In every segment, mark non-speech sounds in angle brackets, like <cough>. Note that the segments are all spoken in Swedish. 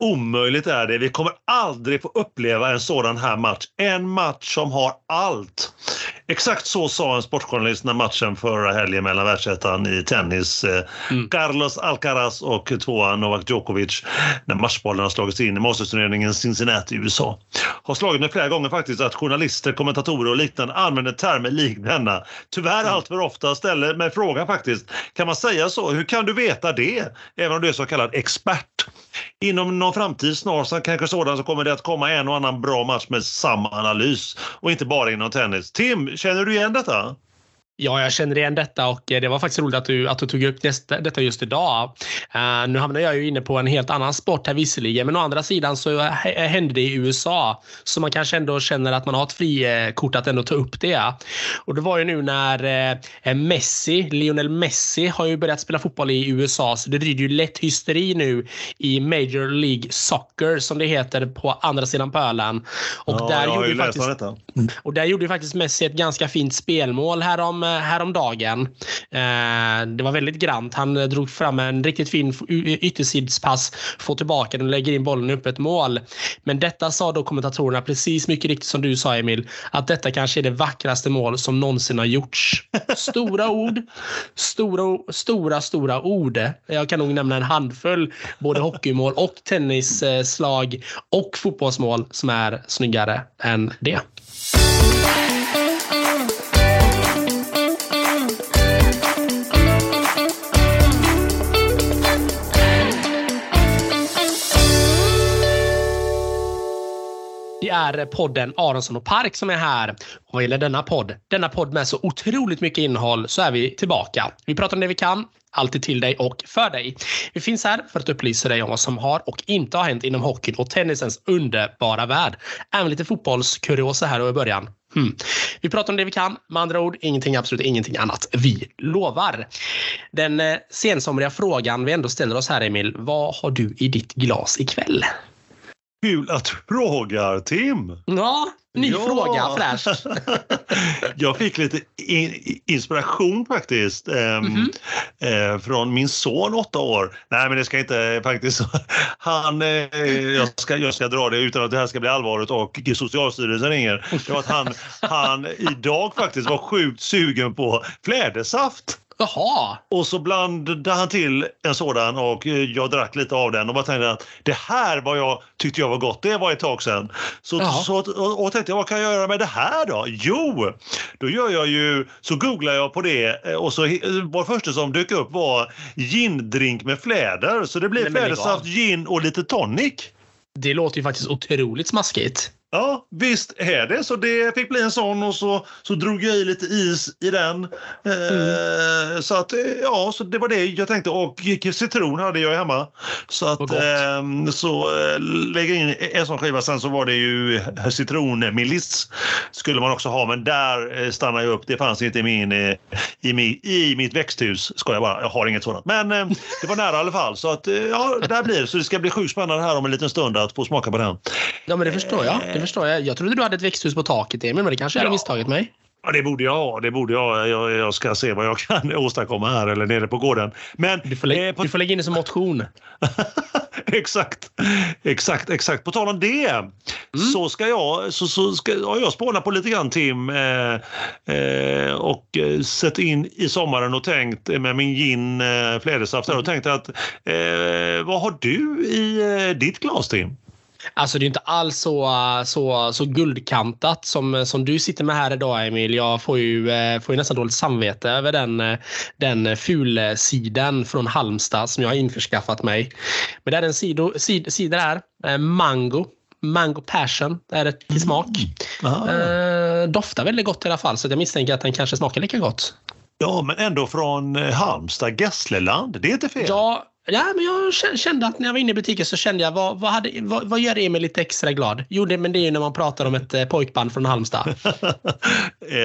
omöjligt är det. Vi kommer aldrig få uppleva en sådan här match. En match som har allt. Exakt så sa en sportjournalist när matchen förra helgen mellan världsettan i tennis, eh, mm. Carlos Alcaraz och tvåan Novak Djokovic, när matchbollen har slagits in i Mastersturneringen Cincinnati i USA. Har slagit mig flera gånger faktiskt att journalister, kommentatorer och liknande använder termer lik denna. Tyvärr mm. allt för ofta ställer mig frågan faktiskt, kan man säga så? Hur kan du veta det? Även om du är så kallad expert. Inom någon framtid snart, kanske sådan, så kommer det att komma en och annan bra match med samma analys och inte bara inom tennis. Tim, känner du igen detta? Ja, jag känner igen detta och eh, det var faktiskt roligt att du, att du tog upp nästa, detta just idag. Uh, nu hamnar jag ju inne på en helt annan sport här visserligen, men å andra sidan så hände det i USA. Så man kanske ändå känner att man har ett frikort att ändå ta upp det. Och det var ju nu när uh, Messi, Lionel Messi, har ju börjat spela fotboll i USA, så det driver ju lätt hysteri nu i Major League Soccer som det heter på andra sidan pölen. Och, ja, där, gjorde faktiskt, detta. och där gjorde ju faktiskt Messi ett ganska fint spelmål här om Eh, häromdagen. Eh, det var väldigt grant. Han eh, drog fram en riktigt fin yttersidspass, får tillbaka den och lägger in bollen upp ett mål. Men detta sa då kommentatorerna precis mycket riktigt som du sa Emil, att detta kanske är det vackraste mål som någonsin har gjorts. Stora ord, stora, stora, stora ord. Jag kan nog nämna en handfull både hockeymål och tennisslag och fotbollsmål som är snyggare än det. Det är podden Aronsson och Park som är här. Och vad gäller denna podd, denna podd med så otroligt mycket innehåll, så är vi tillbaka. Vi pratar om det vi kan, alltid till dig och för dig. Vi finns här för att upplysa dig om vad som har och inte har hänt inom hockeyn och tennisens underbara värld. Även lite fotbollskuriosa här i början. Hmm. Vi pratar om det vi kan, med andra ord ingenting, absolut ingenting annat. Vi lovar. Den eh, sensomriga frågan vi ändå ställer oss här Emil, vad har du i ditt glas ikväll? Kul att du frågar, Tim! Ja, ny ja. fråga, fräscht. <laughs> jag fick lite in, inspiration faktiskt mm -hmm. eh, från min son, åtta år. Nej, men det ska inte faktiskt... <laughs> Han, eh, jag, ska, jag ska dra det utan att det här ska bli allvarligt och Socialstyrelsen ringer. Det var att han, han idag faktiskt var sjukt sugen på flädersaft. Jaha! Och så blandade han till en sådan och eh, jag drack lite av den och bara tänkte att det här var jag tyckte jag var gott. Det var ett tag sedan. Så, så och, och tänkte jag, vad kan jag göra med det här då? Jo, då gör jag ju, så googlar jag på det eh, och så var första som dök upp var gindrink med fläder. Så det blev flädersaft, gin och lite tonic. Det låter ju faktiskt otroligt smaskigt. Ja, visst är det. Så det fick bli en sån och så, så drog jag i lite is i den. Mm. så att, ja, så det var det jag tänkte. Och citron hade jag hemma. Så att, eh, så eh, lägga in en sån skiva. Sen så var det ju citronmeliss skulle man också ha. Men där eh, stannade jag upp. Det fanns inte i, min, eh, i, min, i mitt växthus. Ska jag bara. Jag har inget sådant. Men eh, det var nära i alla fall. Så att, ja, där blir det. Så det ska bli sjukt spännande här om en liten stund att få smaka på den. Ja, men det förstår jag det förstår jag. Jag trodde du hade ett växthus på taket Emil, men det kanske jag hade misstagit mig. Ja, det borde jag ha. Det borde jag. jag. Jag ska se vad jag kan <laughs> åstadkomma här eller nere på gården. Men, du, får lägga, eh, på... du får lägga in det som motion. <laughs> exakt, exakt, exakt. På tal om det mm. så ska jag, så, så ska, ja, jag spåna på lite grann Tim eh, eh, och eh, sett in i sommaren och tänkt med min gin eh, flädersaft och tänkt att eh, vad har du i eh, ditt glas Tim? Alltså det är inte alls så, så, så guldkantat som, som du sitter med här idag Emil. Jag får ju, eh, får ju nästan dåligt samvete över den, eh, den fulsidan från Halmstad som jag har införskaffat mig. Men det är en sido, sid, sida här, eh, Mango. Mango passion är det till smak. Mm. Eh, doftar väldigt gott i alla fall så jag misstänker att den kanske smakar lika gott. Ja, men ändå från Halmstad, Gessleland. Det är inte fel. Ja, Ja, men jag kände att när jag var inne i butiken så kände jag vad, vad, hade, vad, vad gör Emil lite extra glad? Jo, det, men det är ju när man pratar om ett eh, pojkband från Halmstad. <laughs>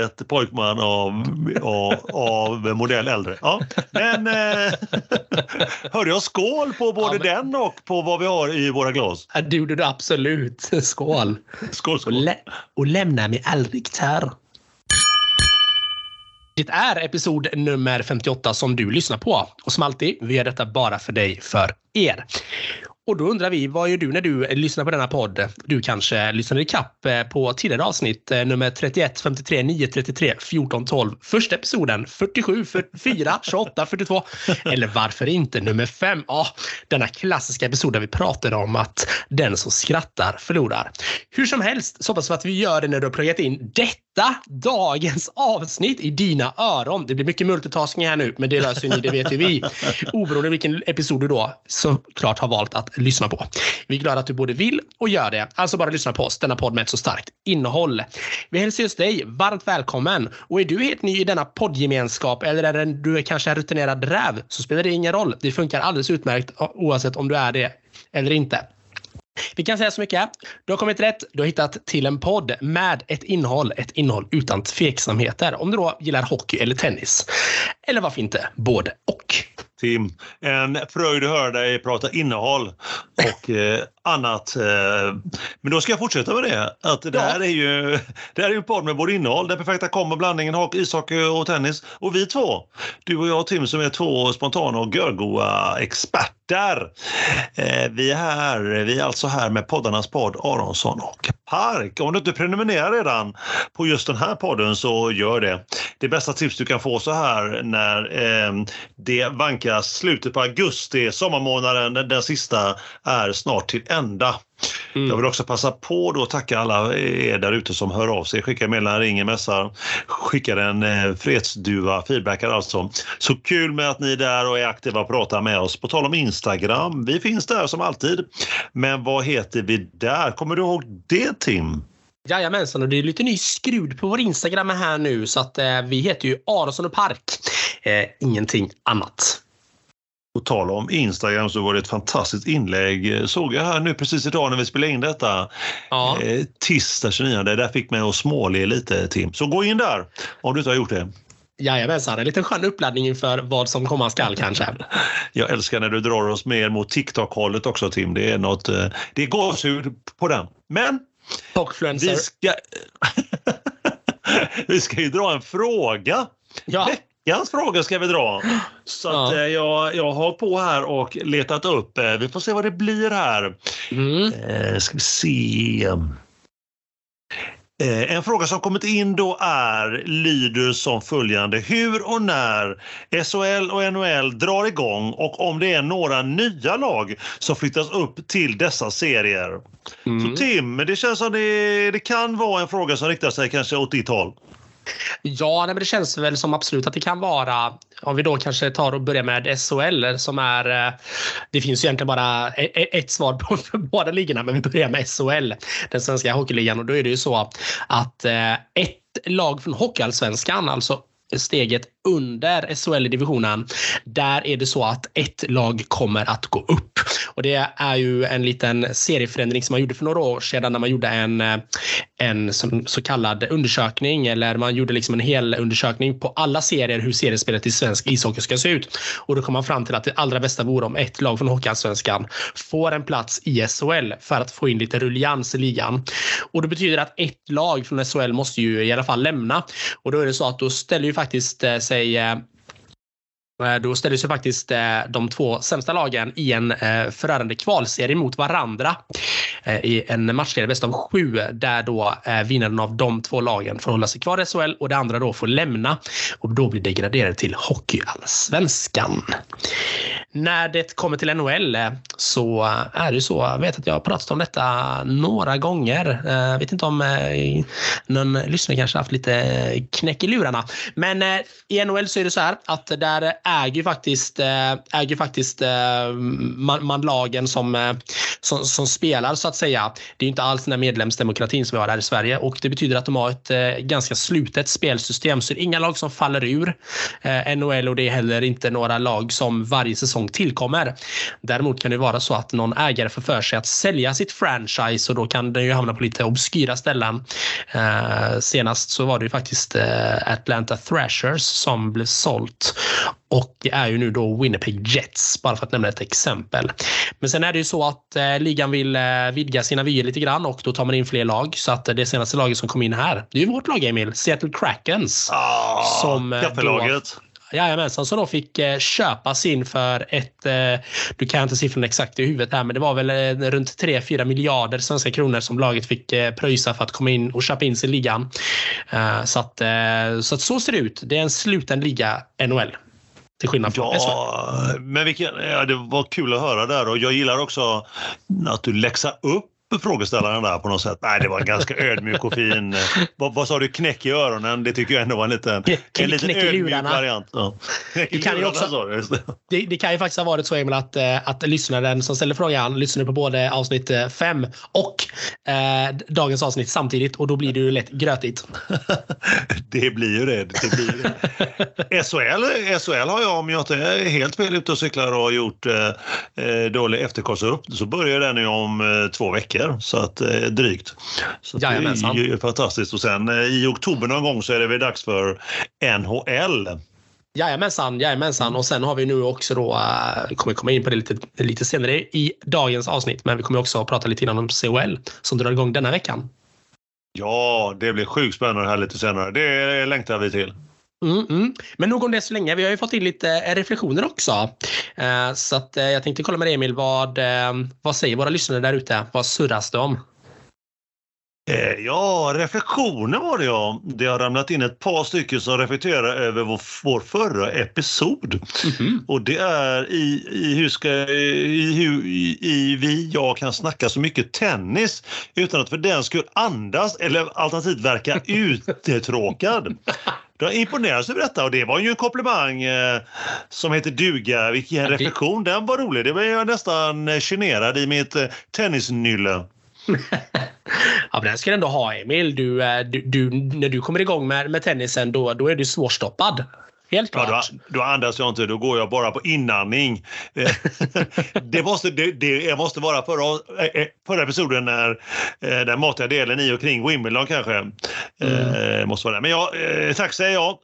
ett pojkband av, av, av modell äldre. Ja. Men eh, <laughs> hörde jag skål på både ja, men... den och på vad vi har i våra glas? Ja, det gjorde du absolut. <laughs> Skål! skål, skål. Och, lä och lämna mig aldrig tär. Det är episod nummer 58 som du lyssnar på. Och som alltid, vi gör detta bara för dig, för er. Och då undrar vi, vad gör du när du lyssnar på denna podd? Du kanske lyssnar ikapp kapp eh, på tidigare avsnitt, eh, nummer 31, 53, 9, 33, 14, 12, första episoden, 47, 44, 28, 42. Eller varför inte nummer 5? Ja, denna klassiska episod där vi pratade om att den som skrattar förlorar. Hur som helst så hoppas vi att vi gör det när du har pluggat in detta, dagens avsnitt i dina öron. Det blir mycket multitasking här nu, men det löser ni, det vet ju vi. Oberoende vilken episod du då såklart har valt att lyssna på. Vi är glada att du både vill och gör det. Alltså bara lyssna på oss, denna podd med ett så starkt innehåll. Vi hälsar just dig varmt välkommen. Och är du helt ny i denna poddgemenskap eller är du kanske en rutinerad räv så spelar det ingen roll. Det funkar alldeles utmärkt oavsett om du är det eller inte. Vi kan säga så mycket. Du har kommit rätt. Du har hittat till en podd med ett innehåll, ett innehåll utan tveksamheter. Om du då gillar hockey eller tennis. Eller varför inte både och. Tim, en fröjd att höra dig prata innehåll och <laughs> eh, annat. Eh, men då ska jag fortsätta med det. Att det, här är ju, det här är ju en podd med både innehåll, den perfekta kombo, blandningen ishockey och tennis. Och vi två, du och jag och Tim som är två spontana och görgoa experter. Eh, vi är här, vi är alltså här med poddarnas podd Aronsson och Park. Om du inte prenumererar redan på just den här podden så gör det. Det bästa tips du kan få så här när eh, det vankas slutet på augusti, sommarmånaden, den, den sista är snart till ända. Mm. Jag vill också passa på då att tacka alla er där ute som hör av sig, skickar meddelanden, ringer, mässar, skickar en eh, fredsduva, feedbackar alltså. Så kul med att ni är där och är aktiva och pratar med oss. På tal om Instagram, vi finns där som alltid. Men vad heter vi där? Kommer du ihåg det Tim? Jajamensan, och det är lite ny skrud på vår Instagram här nu så att eh, vi heter ju Aronsson och Park. Eh, ingenting annat. På tal om Instagram så var det ett fantastiskt inlägg såg jag här nu precis idag när vi spelade in detta. Ja. Eh, tisdag 29, där fick mig att småle lite Tim. Så gå in där om du inte har gjort det. Jajamensan, en liten skön uppladdning inför vad som komma skall kanske. Jag älskar när du drar oss mer mot TikTok-hållet också Tim. Det är något, eh, det är gåshud på den. Men vi ska, <laughs> vi ska ju dra en fråga. Ja. Veckans fråga ska vi dra. Så ja. att, eh, jag, jag har på här och letat upp. Eh, vi får se vad det blir här. Mm. Eh, ska vi se. Eh, en fråga som kommit in då är, lyder som följande. Hur och när SHL och NHL drar igång och om det är några nya lag som flyttas upp till dessa serier. Mm. Så Tim, det känns som det, det kan vara en fråga som riktar sig kanske åt ditt håll. Ja, men det känns väl som absolut att det kan vara, om vi då kanske tar och börjar med SHL som är, eh, det finns egentligen bara e-, e-, ett svar på för <laughs> båda ligorna, men vi börjar med SHL, den svenska hockeyligan. Och då är det ju så att eh, ett lag från Hockeyallsvenskan, alltså steget under SHL-divisionen, där är det så att ett lag kommer att gå upp. Och det är ju en liten serieförändring som man gjorde för några år sedan när man gjorde en, eh, en så kallad undersökning eller man gjorde liksom en hel undersökning på alla serier hur seriespelet i svensk ishockey ska se ut. Och då kom man fram till att det allra bästa vore om ett lag från Hockeyallsvenskan får en plats i SHL för att få in lite rullians i ligan. Och det betyder att ett lag från SHL måste ju i alla fall lämna. Och då är det så att då ställer ju faktiskt eh, sig eh, Eh, Eh, då ställer sig faktiskt eh, de två sämsta lagen i en eh, förödande kvalserie mot varandra i en matchserie bäst av sju där då vinnaren av de två lagen får hålla sig kvar i SHL och det andra då får lämna och då blir degraderade till Hockeyallsvenskan. När det kommer till NHL så är det så, jag vet att jag har pratat om detta några gånger. Jag vet inte om någon lyssnare kanske haft lite knäck i lurarna. Men i NHL så är det så här att där äger ju faktiskt, eh, äger faktiskt eh, man, man lagen som, eh, som, som, spelar så att säga. Det är inte alls den här medlemsdemokratin som vi har här i Sverige och det betyder att de har ett ganska slutet spelsystem. Så det är inga lag som faller ur NHL och det är heller inte några lag som varje säsong tillkommer. Däremot kan det vara så att någon ägare får för sig att sälja sitt franchise och då kan det ju hamna på lite obskyra ställen. senast så var det ju faktiskt Atlanta Thrashers som blev sålt och det är ju nu då Winnipeg Jets, bara för att nämna ett exempel. Men sen är det ju så att eh, ligan vill eh, vidga sina vyer lite grann och då tar man in fler lag. Så att det senaste laget som kom in här, det är ju vårt lag Emil, Seattle Krakens. Ah, som, eh, kaffelaget. Jajamensan, som då fick eh, köpas in för ett, eh, du kan inte siffran exakt i huvudet här, men det var väl eh, runt 3-4 miljarder svenska kronor som laget fick eh, pröjsa för att komma in och köpa in sig i ligan. Eh, så, att, eh, så att så ser det ut. Det är en sluten liga NHL. Till skillnad från. Ja, men vilken, ja, det var kul att höra där och jag gillar också att du läxar upp frågeställaren där på något sätt. Nej, det var en ganska ödmjuk och fin... eh, Vad, vad sa du? Knäck i öronen? Det tycker jag ändå var en liten, en liten knäck ödmjuk lurarna. variant. Ja. Det kan ju också- det. Det, kan ju faktiskt ha varit så Emil att, eh, att lyssnaren som ställer frågan lyssnade på både avsnitt 5 och eh, dagens avsnitt samtidigt och då blir det ju lätt grötigt. <laughs> Det blir ju det. det, blir det. SHL, SHL har jag, om jag inte är helt fel ute och cyklar och har gjort eh, eh, dålig efterkorsupp, så börjar den ju om eh, två veckor. Så att, eh, drygt. Så att det Jajamensan. är ju fantastiskt. Och sen eh, i oktober någon gång så är det väl dags för NHL. Jajamensan, jajamensan. Och sen har vi nu också då, uh, kommer komma in på det lite, lite senare i dagens avsnitt, men vi kommer också prata lite innan om CHL som drar igång denna veckan. Ja, det blir sjukt spännande här lite senare. Det längtar vi till. Mm, mm. Men nog om det så länge. Vi har ju fått in lite eh, reflektioner också. Eh, så att, eh, jag tänkte kolla med dig Emil, vad, vad säger våra lyssnare där ute? Vad surras det om? Ja, reflektioner var det ja. Det har ramlat in ett par stycken som reflekterar över vår, vår förra episod. Mhm. Och det är i, i hur ska, i, hur i, i vi, jag kan snacka så mycket tennis utan att för den skull andas eller alternativt verka <laughs> uttråkad. Jag imponeras över detta och det var ju en komplimang eh, som heter duga. Vilken det- reflektion, den var rolig. Det var jag nästan generad i mitt eh, tennisnylle. <laughs> Ja, men den ska du ändå ha Emil. Du, eh, du, du, när du kommer igång med, med tennisen då, då är du svårstoppad. Helt Ja, klart. då, då andas jag inte, då går jag bara på inandning. Eh, <laughs> det, måste, det, det måste vara förra, eh, eh, förra episoden när den matiga delen i och kring Wimbledon kanske. Eh, måste vara det. Men ja, tack säger jag.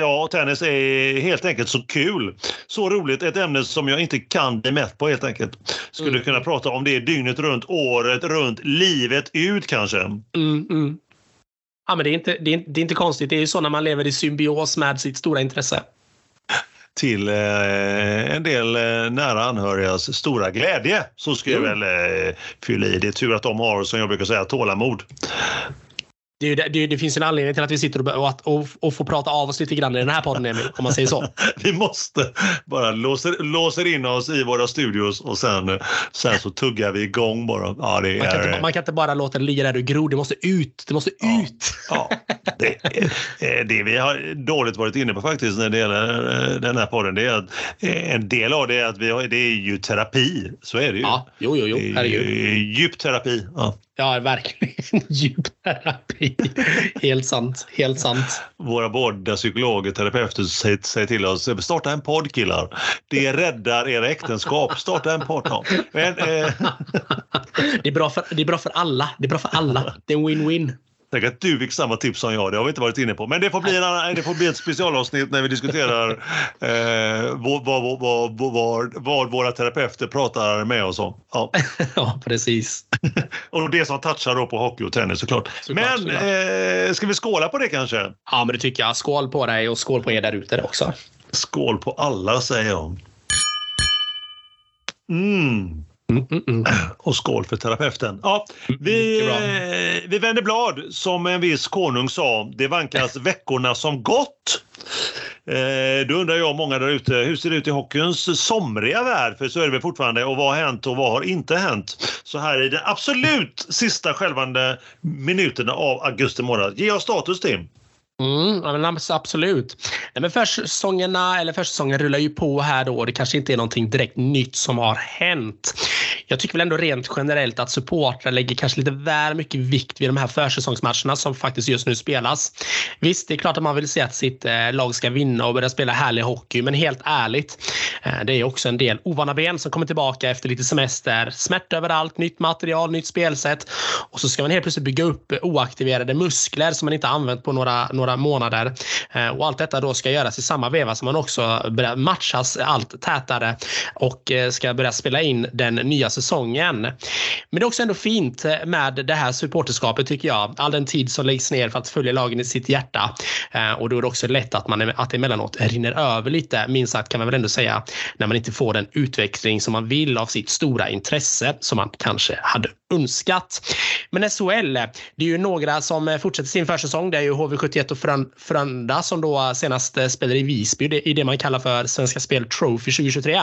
Ja, tennis är helt enkelt så kul. Så roligt, ett ämne som jag inte kan bli mätt på helt enkelt. Skulle Mm. kunna prata om det dygnet runt, året runt, livet ut kanske. Mm, mm. Ja, men det, är inte, det, är, det är inte konstigt. Det är ju så när man lever i symbios med sitt stora intresse. till eh, en del eh, nära anhörigas stora glädje. Så ska jag Mm. väl eh, fylla i. Det är tur att de har, som jag brukar säga, tålamod. Det, ju det, det, finns en anledning till att vi sitter och, och, och, och får prata av oss lite grann i den här podden, Emil, om man säger så. <laughs> Vi måste bara låser, låser in oss i våra studios och sen, eh, sen så tuggar vi igång bara. Ja, det Man kan, är, inte, man kan inte bara låta det ligga där och gro. Det måste ut. Det måste Ja. ut. <laughs> Ja, det, är- det vi har dåligt varit inne på faktiskt när det gäller eh, den här podden, det är att eh, en del av det är att vi har, det är ju terapi. Så är det ju. Ja, jo, jo, jo. Det är ju djup terapi. Ja. Ja, verkligen. <laughs> Djup terapi. Helt sant. Helt sant. våra båda psykologer, terapeuter säger, säger till oss starta en podd killar. Det räddar era äktenskap. Starta en podd. Men, eh, <laughs> Det är, bra för, det är bra för alla. Det är bra för alla. Det är en win-win. Tänk att du fick samma tips som jag. Det har vi inte varit inne på. Men det får bli, en annan, det får bli ett specialavsnitt när vi diskuterar eh, vad, vad, vad, vad, våra terapeuter pratar med oss om. Ja. <laughs> Ja, precis. <laughs> Och det som touchar då på hockey och tennis såklart. Såklart, Men såklart. Eh, ska vi skåla på det kanske? Ja, men det tycker jag. Skål på dig och skål på er där ute också. Skål på alla säger jag. Mm. Mm, mm, mm. Och skål för terapeuten. Ja, vi, eh, vi vänder blad. Som en viss konung sa, det vankas <laughs> veckorna som gått. Eh, då undrar jag många där ute, hur ser det ut i hockeyns somriga värld? För så är det väl fortfarande. Och vad har hänt och vad har inte hänt? Så här i de absolut sista skälvande minuterna av augusti månad. Ge oss status Tim. Mm, absolut. Nej, men försäsongerna, eller försäsongen rullar ju på här då och det kanske inte är någonting direkt nytt som har hänt. Jag tycker väl ändå rent generellt att supportrar lägger kanske lite väl mycket vikt vid de här försäsongsmatcherna som faktiskt just nu spelas. Visst, det är klart att man vill se att sitt eh, lag ska vinna och börja spela härlig hockey, men helt ärligt, eh, det är också en del ovana ben som kommer tillbaka efter lite semester. Smärta överallt, nytt material, nytt spelsätt och så ska man helt plötsligt bygga upp oaktiverade muskler som man inte använt på några, några månader. Eh, och allt detta då ska göras i samma veva som man också börjar matchas allt tätare och ska börja spela in den nya säsongen. Men det är också ändå fint eh, med det här supporterskapet tycker jag. All den tid som läggs ner för att följa lagen i sitt hjärta. Eh, och då är det också lätt att man att det emellanåt rinner över lite, minst sagt kan man väl ändå säga, när man inte får den utveckling som man vill av sitt stora intresse som man kanske hade önskat. Men SHL, det är ju några som eh, fortsätter sin försäsong. Det är ju HV71 och Frönda som då senast spelar i Visby i det man kallar för Svenska Spel Trophy 2023.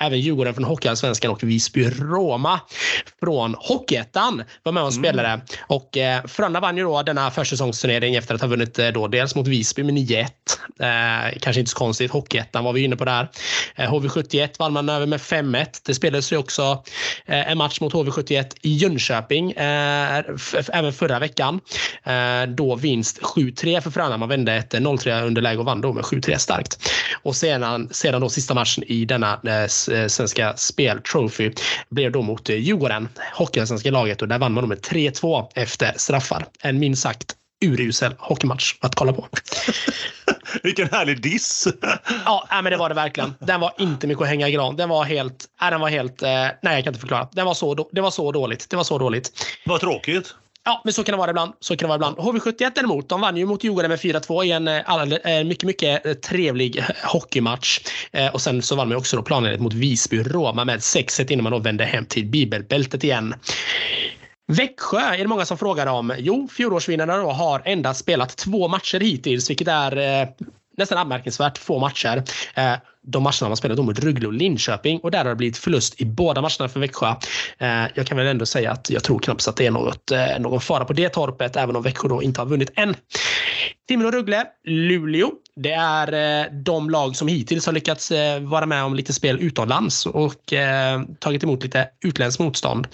Även Djurgården från Hockeyallsvenskan och Visby Roma från Hockeyettan var med och mm. spelade. Mm. Och eh, Frölunda vann ju då denna försäsongsturnering efter att ha vunnit eh, då dels mot Visby med 9-1. Eh, kanske inte så konstigt. Hockeyettan var vi inne på där. Eh, HV71 vann man över med 5-1. Det spelades ju också eh, en match mot HV71 i Jönköping eh, även förra veckan. Eh, då vinst 7-3 för Frölunda. Man vände ett 0-3 underläge och vann då med 7-3 starkt. Och sedan, sedan då sista matchen i denna Svenska Spel Trophy blev då mot Djurgården, Hockeyallsvenska laget och där vann man då med 3-2 efter straffar. En minst sagt urusel hockeymatch att kolla på. <laughs> Vilken härlig diss! ja, men det var det verkligen. Den var inte mycket att hänga i gran. Den var helt... Nej, den var helt... Eh, nej, jag kan inte förklara. Den var så, det var så dåligt. Det var så dåligt. Vad tråkigt. Ja, men så kan det vara ibland. Så kan det vara ibland. HV71 däremot, de vann ju mot Djurgården med 4-2 i en eh, eh, mycket, mycket eh, trevlig hockeymatch. Eh, och sen så vann man också då planenligt mot Visby Roma med 6-1 innan man då vände hem till bibelbältet igen. Växjö är det många som frågar om. Jo, fjolårsvinnarna då har endast spelat två matcher hittills, vilket är eh, nästan anmärkningsvärt få matcher. Eh, de matcherna man spelade mot Rögle och Linköping och där har det blivit förlust i båda matcherna för Växjö. Eh, jag kan väl ändå säga att jag tror knappt att det är något, eh, någon fara på det torpet, även om Växjö då inte har vunnit än. Timrå Rögle, Luleå. Det är eh, de lag som hittills har lyckats vara med om lite spel utomlands och tagit emot lite utländskt motstånd.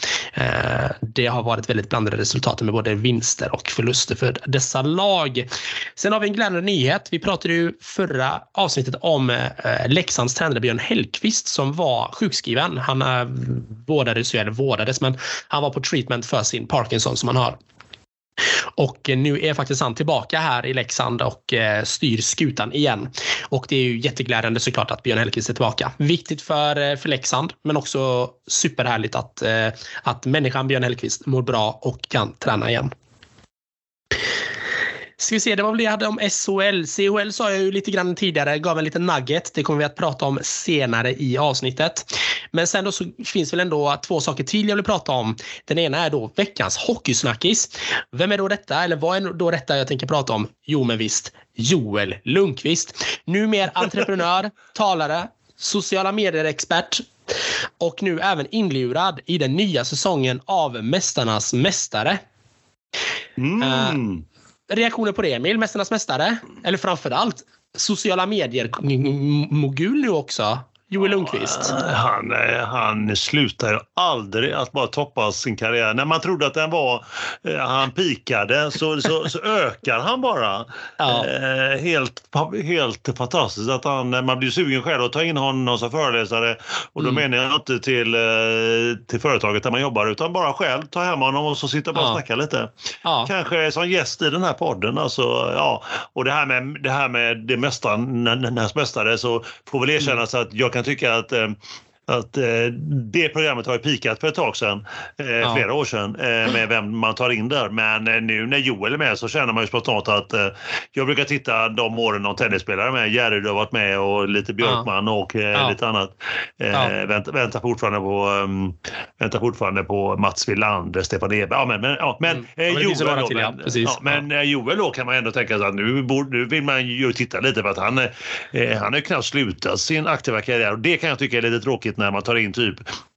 Det har varit väldigt blandade resultat med både vinster och förluster för dessa lag. Sen har vi en glädjande nyhet. Vi pratade ju förra avsnittet om Leksands tränare Björn Hellqvist som var sjukskriven. Han eh, vårdades, eller vårdades, men han var på treatment för sin Parkinson som han har. Och nu är faktiskt han tillbaka här i Leksand och eh, styr skutan igen. Och det är ju jätteglädjande såklart att Björn Hellkvist är tillbaka. Viktigt för, eh, för Leksand, men också superhärligt att, att människan Björn Hellkvist mår bra och kan träna igen. Ska vi se, det var väl det jag hade om SHL. CHL sa jag ju lite grann tidigare, gav en liten nugget. Det kommer vi att prata om senare i avsnittet. Men sen då så finns väl ändå två saker till jag vill prata om. Den ena är då veckans hockeysnackis. Vem är då detta? Eller vad är då detta jag tänker prata om? Jo, men visst, Joel Lundqvist. Numer entreprenör, <laughs> talare, sociala medier-expert och nu även inlurad i den nya säsongen av Mästarnas Mästare. Mm. Uh, reaktioner på det Emil, Mästarnas Mästare? Eller framförallt sociala medier-mogul nu också? Joel Lundqvist? Han, eh, han slutar aldrig att bara toppa sin karriär. När man trodde att den var, eh, han pikade så, så, så ökar han bara. Ja. Eh, helt, helt fantastiskt att han, man blir sugen själv att ta in honom som föreläsare. Och då mm. menar jag inte till, till företaget där man jobbar utan bara själv ta hem honom och så sitta bara och ja. snacka lite. Ja. Kanske som gäst i den här podden. Alltså, ja. Och det här med det, här med det mästarnas mästare så får väl erkännas mm. att jag kan jag tycker att eh, att eh, det programmet har ju pikat för ett tag sedan, eh, ja. flera år sedan, eh, med vem man tar in där. Men eh, nu när Joel är med så känner man ju spontant att eh, jag brukar titta de åren någon tennisspelare med. Jerry har varit med och lite Björkman ja. och eh, ja. lite annat. Väntar, väntar, fortfarande på, um, väntar fortfarande på Mats Wilander, Stefan Eberg. Ja, men, men, ja, men, mm. Joel, då, till, men, men Joel då kan man ändå tänka sig att nu, nu vill man ju titta lite för att han, han har knappt slutat sin aktiva karriär och det kan jag tycka är lite tråkigt när man tar in typ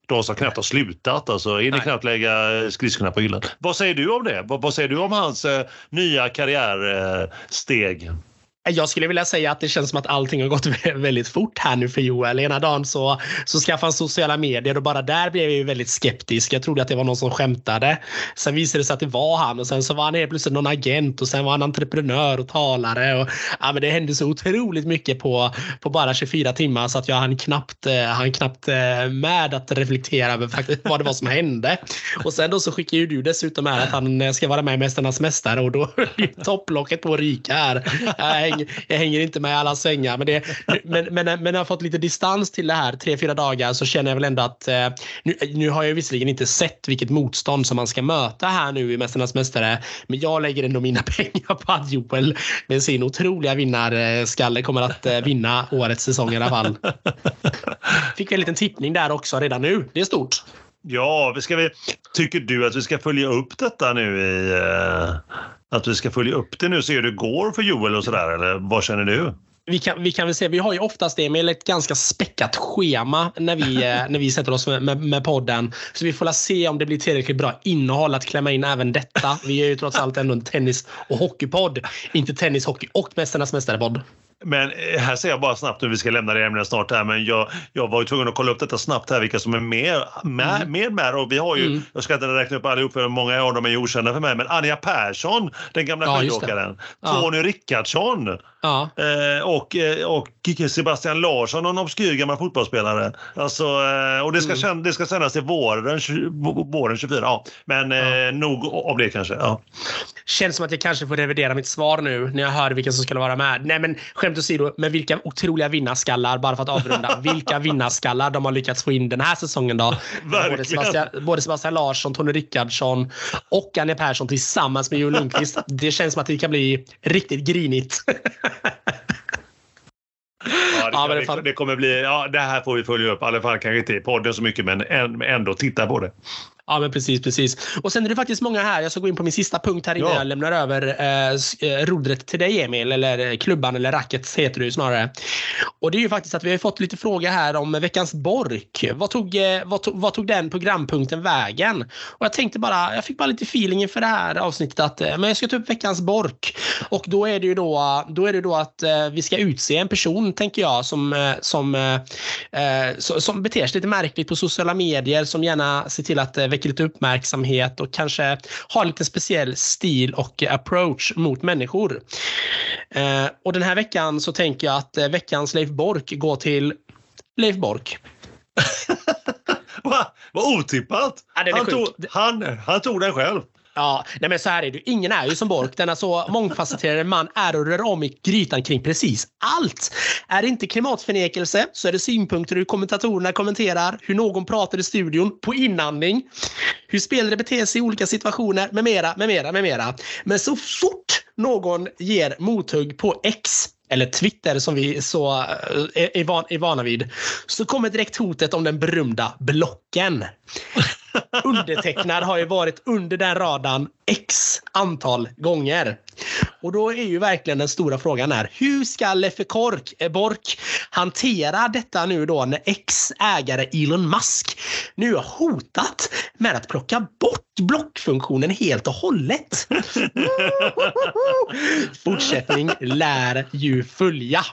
de som knappt har slutat. Alltså, hinner knappt lägga skridskorna på hyllan. Vad säger du om det? Vad, vad säger du om hans eh, nya karriärsteg? Eh, jag skulle vilja säga att det känns som att allting har gått <laughs> väldigt fort här nu för Joel. Ena dagen så, så skaffade han sociala medier och bara där blev jag ju väldigt skeptisk. Jag trodde att det var någon som skämtade. Sen visade det sig att det var han och sen så var han helt plötsligt någon agent och sen var han entreprenör och talare. Och, ja, men det hände så otroligt mycket på, på bara 24 timmar så att jag hann knappt, eh, hann knappt eh, med att reflektera över faktiskt vad det var som hände. Och sen då så skickar ju du dessutom här att han eh, ska vara med i Mästarnas Mästare och då <laughs> är topplocket på att ryka här hänger, jag hänger inte med i alla svängar. Men, det, men, men, men när jag har fått lite distans till det här, tre, fyra dagar, så känner jag väl ändå att eh, nu, nu har jag visserligen inte sett vilket motstånd som man ska möta här nu i Mästarnas Mästare. Men jag lägger ändå mina <laughs> pengar på att Joel med sin otroliga vinnarskalle kommer att eh, vinna årets säsong i alla fall. Fick vi en liten tippning där också redan nu. Det är stort. Ja, ska vi, tycker du att vi ska följa upp detta nu i... Uh, att vi ska följa upp det nu se hur det går för Joel och sådär, eller vad känner du? Vi kan, vi kan väl se, vi har ju oftast det med ett ganska späckat schema när vi, eh, när vi sätter oss med, med, med, podden. Så vi får se om det blir tillräckligt bra innehåll att klämma in även detta. Vi är ju trots allt ändå en tennis och hockeypodd. Inte tennis, hockey och Mästarnas mästare-podd. Men eh, här ser jag bara snabbt nu, vi ska lämna det ämnet snart här, men jag, jag var ju tvungen att kolla upp detta snabbt här, vilka som är med, med, mm. med, med och vi har ju, mm. jag ska inte räkna upp allihop för många av dem är ju okända för mig, men Anja Persson, den gamla ja, skidåkaren, Tony ja. Rickardsson ja. eh, och, eh, och Sebastian Larsson, någon obskyr gammal fotbollsspelare. Alltså, och det ska, mm. det ska sändas till våren, våren 24, ja. Men ja. Eh, nog av det kanske. Ja. Känns som att jag kanske får revidera mitt svar nu när jag hör vilka som skulle vara med. Nej men skämt åsido, med vilka otroliga vinnarskallar, bara för att avrunda, <laughs> vilka vinnarskallar de har lyckats få in den här säsongen då. Både Sebastian, både Sebastian Larsson, Tony Rickardsson och Anja Persson tillsammans med Joel Lundqvist. Det känns som att det kan bli riktigt grinigt. <laughs> Ja, det, ja, det, det, kommer bli, ja, det här får vi följa upp. I alla fall kanske inte i podden så mycket, men ändå titta på det. Ja, men precis, precis. Och sen är det faktiskt många här. Jag ska gå in på min sista punkt här innan ja. jag lämnar över eh, eh, rodret till dig Emil, eller klubban eller racket heter ju snarare. Och det är ju faktiskt att vi har fått lite fråga här om veckans Bork. Vad tog, eh, vad, tog, vad tog den programpunkten vägen? Och jag tänkte bara, jag fick bara lite feeling inför det här avsnittet att eh, men jag ska ta upp veckans Bork. Och då är det ju då, då, är det då att eh, vi ska utse en person, tänker jag, som, eh, som, eh, som beter sig lite märkligt på sociala medier, som gärna ser till att väcker lite uppmärksamhet och kanske har lite speciell stil och approach mot människor. Eh, och den här veckan så tänker jag att eh, veckans Leif Bork går till Leif Bork. <laughs> Vad otippat! Ja, han, tog, han, han tog den själv. Ja, nej men så här är det. Ingen är ju som Bork. Denna så mångfacetterade man är och rör om i grytan kring precis allt. Är det inte klimatförnekelse så är det synpunkter hur kommentatorerna kommenterar, hur någon pratar i studion på inandning, hur spelare beter sig i olika situationer med mera, med mera, med mera. Men så fort någon ger mothugg på X eller Twitter som vi så eh, är, van, är vana vid, så kommer direkt hotet om den berömda blocken. Undertecknad har ju varit under den radarn x antal gånger. Och då är ju verkligen den stora frågan är hur ska Leffe Kork, eh, Bork hantera detta nu då när ex-ägare Elon Musk nu har hotat med att plocka bort blockfunktionen helt och hållet. <laughs> Fortsättning lär ju följa.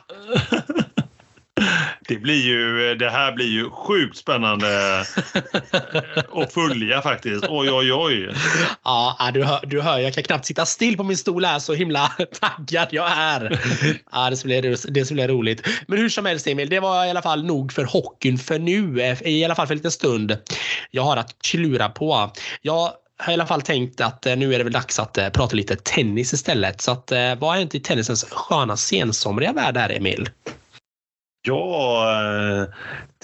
Det, blir ju, det här blir ju sjukt spännande <laughs> att följa faktiskt. Oj, oj, oj. Ja, du hör, du hör, jag kan knappt sitta still på min stol här så himla <laughs> taggad jag är. Ja, det skulle, bli, det skulle bli roligt. Men hur som helst Emil, det var i alla fall nog för hockeyn för nu. I alla fall för lite stund. Jag har att klura på. Jag har i alla fall tänkt att eh, nu är det väl dags att eh, prata lite tennis istället. Så att, eh, vad är inte i tennisens sköna sensomriga värld här, Emil? Ja, eh,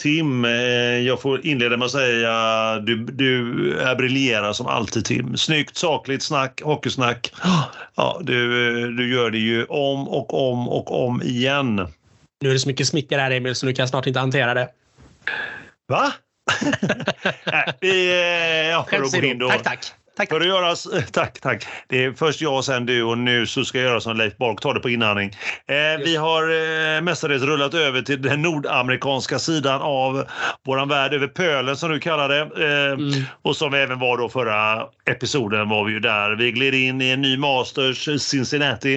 Tim, eh, jag får inleda med att säga du, du är briljerar som alltid Tim. Snyggt, sakligt snack, hockeysnack. Ja, du, du gör det ju om och om och om igen. Nu är det så mycket smicker här Emil så nu kan jag snart inte hantera det. Va? <laughs> Nej, vi, eh, ja, Tack, tack. Tack. För att göra, <laughs> tack, tack. Det är först jag och sen du och nu så ska jag göra som Leif Bork, ta det på inandning. Eh, vi har eh, mestadels rullat över till den nordamerikanska sidan av våran värld, över pölen som du kallar det. Eh, mm. Och som vi även var då förra episoden var vi ju där. Vi gled in i en ny Masters Cincinnati.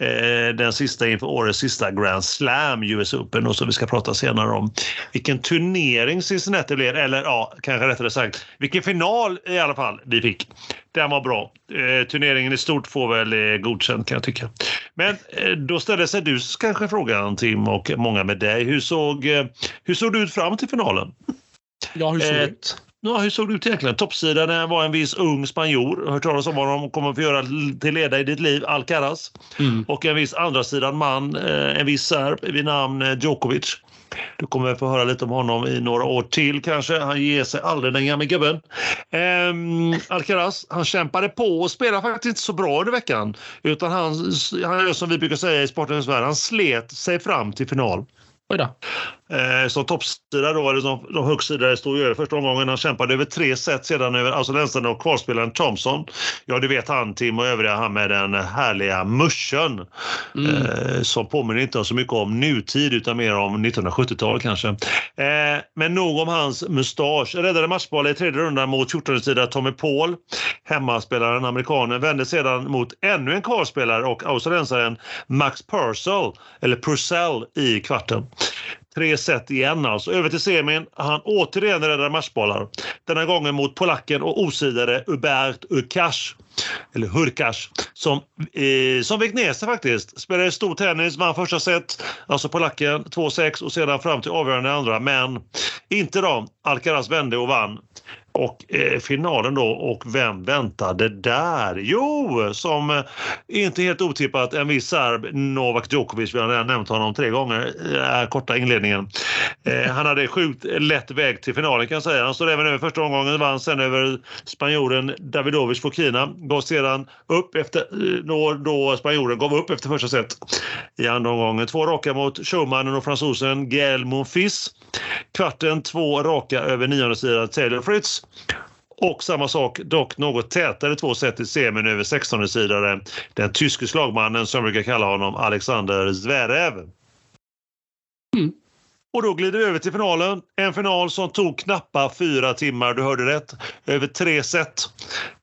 Eh, den sista inför årets sista Grand Slam US Open och som vi ska prata senare om. Vilken turnering Cincinnati blev, eller ja, kanske rättare sagt, vilken final i alla fall vi fick. Den var bra. Eh, turneringen i stort får väl eh, godkänt kan jag tycka. Men eh, då ställer sig du kanske frågan Tim och många med dig. Hur såg, hur såg det ut fram till finalen? Ja, hur såg det ut? ja, hur såg det ut egentligen? Toppsidan var en viss ung spanjor. Hört talas om honom. Kommer att få göra till leda i ditt liv, Alcaraz. Mm. Och en viss andra sidan man, eh, en viss serb vid namn eh, Djokovic. Du kommer få höra lite om honom i några år till kanske. Han ger sig aldrig den gamle gubben. Ehm, Alcaraz, han kämpade på och spelade faktiskt inte så bra under veckan. Utan han, han gör som vi brukar säga i sportens värld, han slet sig fram till final. Oj då. Eh, som toppsida då, eller som de högstsidare stod över första omgången. Han kämpade över tre set sedan över australiensaren och kvalspelaren Thompson. Ja, du vet han Tim och övriga, han med den härliga muschen. Mm. Eh, som påminner inte så mycket om nutid utan mer om 1970-tal kanske. Eh, men nog om hans mustasch. Räddade matchboll i tredje rundan mot 14-sida Tommy Paul. Hemmaspelaren, amerikanen, vände sedan mot ännu en kvalspelare och australiensaren Max Purcell, eller Purcell i kvarten. Tre set igen alltså. Över till semin. Han återigen räddar matchbollar. Denna gången mot polacken och osidare Hubert Urkash. Eller Hurkash. Som, eh, som vek ner sig faktiskt. Spelade stor tennis, vann första set. Alltså polacken 2-6 och sedan fram till avgörande andra. Men inte då. Alcaraz vände och vann. Och eh, finalen då, och vem väntade där? Jo, som eh, inte helt otippat en viss serb, Novak Djokovic, vi har redan nämnt honom tre gånger i korta inledningen. Eh, han hade sjukt lätt väg till finalen kan jag säga. Han stod även över första omgången, vann sen över spanjoren Davidovic Fokina. Gav sedan upp efter, eh, då, då spanjoren gav upp efter första set i andra omgången. Två raka mot showmannen och fransosen Gael Monfils. Kvarten två raka över nionde sidan Taylor Fritz. Och samma sak, dock något tätare två set i semin över 16 sidare den tyske slagmannen som brukar kalla honom Alexander Zverev. Mm. Och då glider vi över till finalen. En final som tog knappa fyra timmar, du hörde rätt. Över tre set.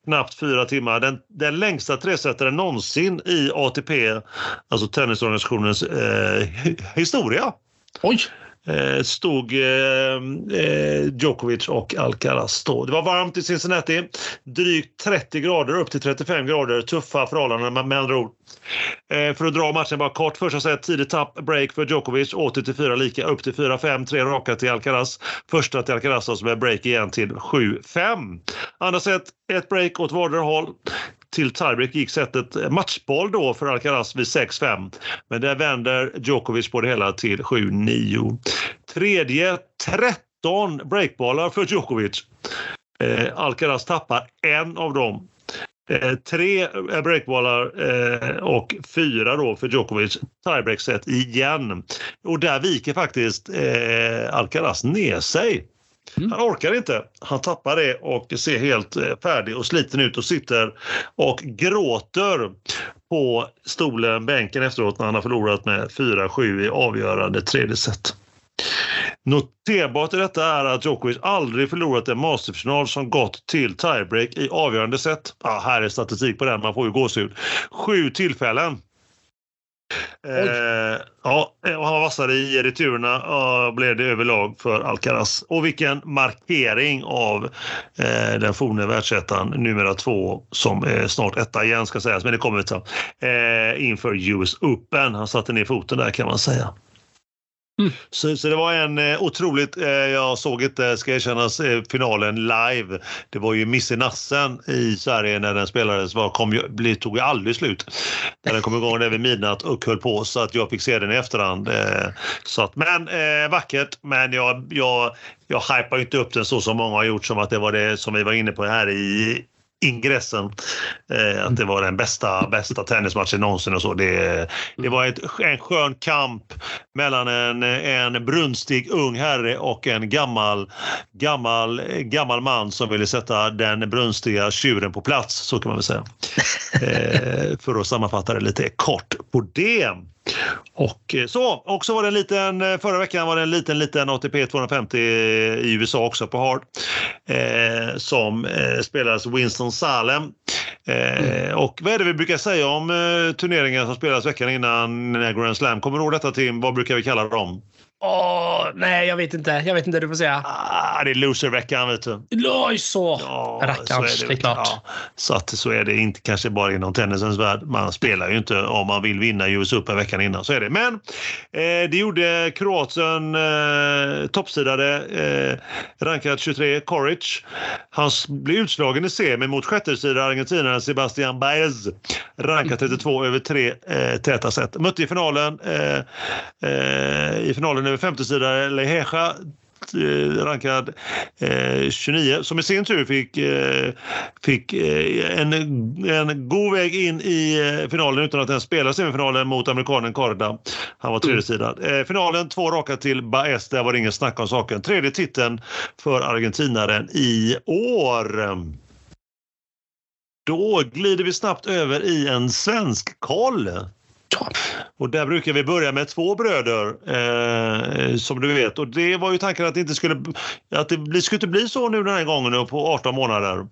Knappt fyra timmar. Den, den längsta tresetaren någonsin i ATP, alltså tennisorganisationens eh, historia. Oj! Eh, stod eh, eh, Djokovic och Alcaraz då. Det var varmt i Cincinnati. Drygt 30 grader upp till 35 grader. Tuffa förhållanden med andra ord. Eh, för att dra matchen bara kort. Första set tidigt tapp, break för Djokovic. 80 till 4 lika, upp till 4-5. Tre raka till Alcaraz. Första till Alcaraz som är break igen till 7-5. Andra set, ett break åt vardera håll till tiebreak gick sättet matchboll då för Alcaraz vid 6-5. Men där vänder Djokovic på det hela till 7-9. Tredje 13 breakbollar för Djokovic. Eh, Alcaraz tappar en av dem. Eh, tre eh, breakbollar eh, och fyra då för Djokovic. Tiebreak-set igen. Och där viker faktiskt eh, Alcaraz ner sig. Mm. Han orkar inte. Han tappar det och ser helt eh, färdig och sliten ut och sitter och gråter på stolen, bänken efteråt när han har förlorat med 4-7 i avgörande tredje set. Noterbart i detta är att Djokovic aldrig förlorat en masterfinal som gått till tiebreak i avgörande set. Ah, här är statistik på den, man får ju gåshud. Sju tillfällen Eh, ja, och han var vassare i returerna eh, och blev det överlag för Alcaraz. Och vilken markering av eh, den forne världsettan, numera två, som är snart etta igen ska sägas, men det kommer vi till. Eh, inför US Open. Han satte ner foten där kan man säga. Mm. <laughs> Så, så, det var en eh, otroligt, eh, jag såg inte, ska erkännas, eh, finalen live. Det var ju Missy nassen i Sverige när den spelades, var, kom ju, bli, tog ju aldrig slut. När den kom igång där vid midnatt och höll på så att jag fick se den i efterhand. Eh, så att, men eh, vackert, men jag, jag, jag hypar inte upp den så som många har gjort som att det var det som vi var inne på här i ingressen. Eh, att det var den bästa, bästa tennismatchen någonsin och så. Det, det var ett, en skön kamp mellan en, en brunstig ung herre och en gammal, gammal, gammal man som ville sätta den brunstiga tjuren på plats, så kan man väl säga. Eh, för att sammanfatta det lite kort på det. Och eh, så, också var det en liten, eh, förra veckan var det en liten, liten ATP 250 i USA också på Hard. Eh, som eh, spelades Winston Salem. Eh, mm. Och vad är det vi brukar säga om eh, turneringar som spelas veckan innan Grand Slam? Kommer du ihåg detta Tim? Vad brukar vi kalla dem? Åh, nej, jag vet inte. Jag vet inte, du får säga. Ah, det är loserveckan, vet du. Oj, så. Ja, Rackarns, så det, är klart. Ja, så att så är det inte kanske bara inom tennisens värld. Man spelar ju inte om man vill vinna US Open veckan innan. Så är det. Men eh, det gjorde Kroatien eh, toppsidade, eh, rankad 23, Koric. Han blev utslagen i semi mot sjättesida argentinaren Sebastian Baez. Rankad 32 över tre eh, täta set. Mötte i finalen, eh, eh, i finalen över femtesida Leheja eh, rankad eh, 29 som i sin tur fick, eh, fick eh, en, en god väg in i eh, finalen utan att ens spela semifinalen mot amerikanen Korda. Han var tredje sidan. Eh, finalen två raka till Baez, där var det ingen snack om saken. Tredje titeln för argentinaren i år. Då glider vi snabbt över i en svensk koll. Ja. Och där brukar vi börja med två bröder eh, som du vet. Och det var ju tanken att det inte skulle, att det skulle inte bli så nu den här gången på 18 månader.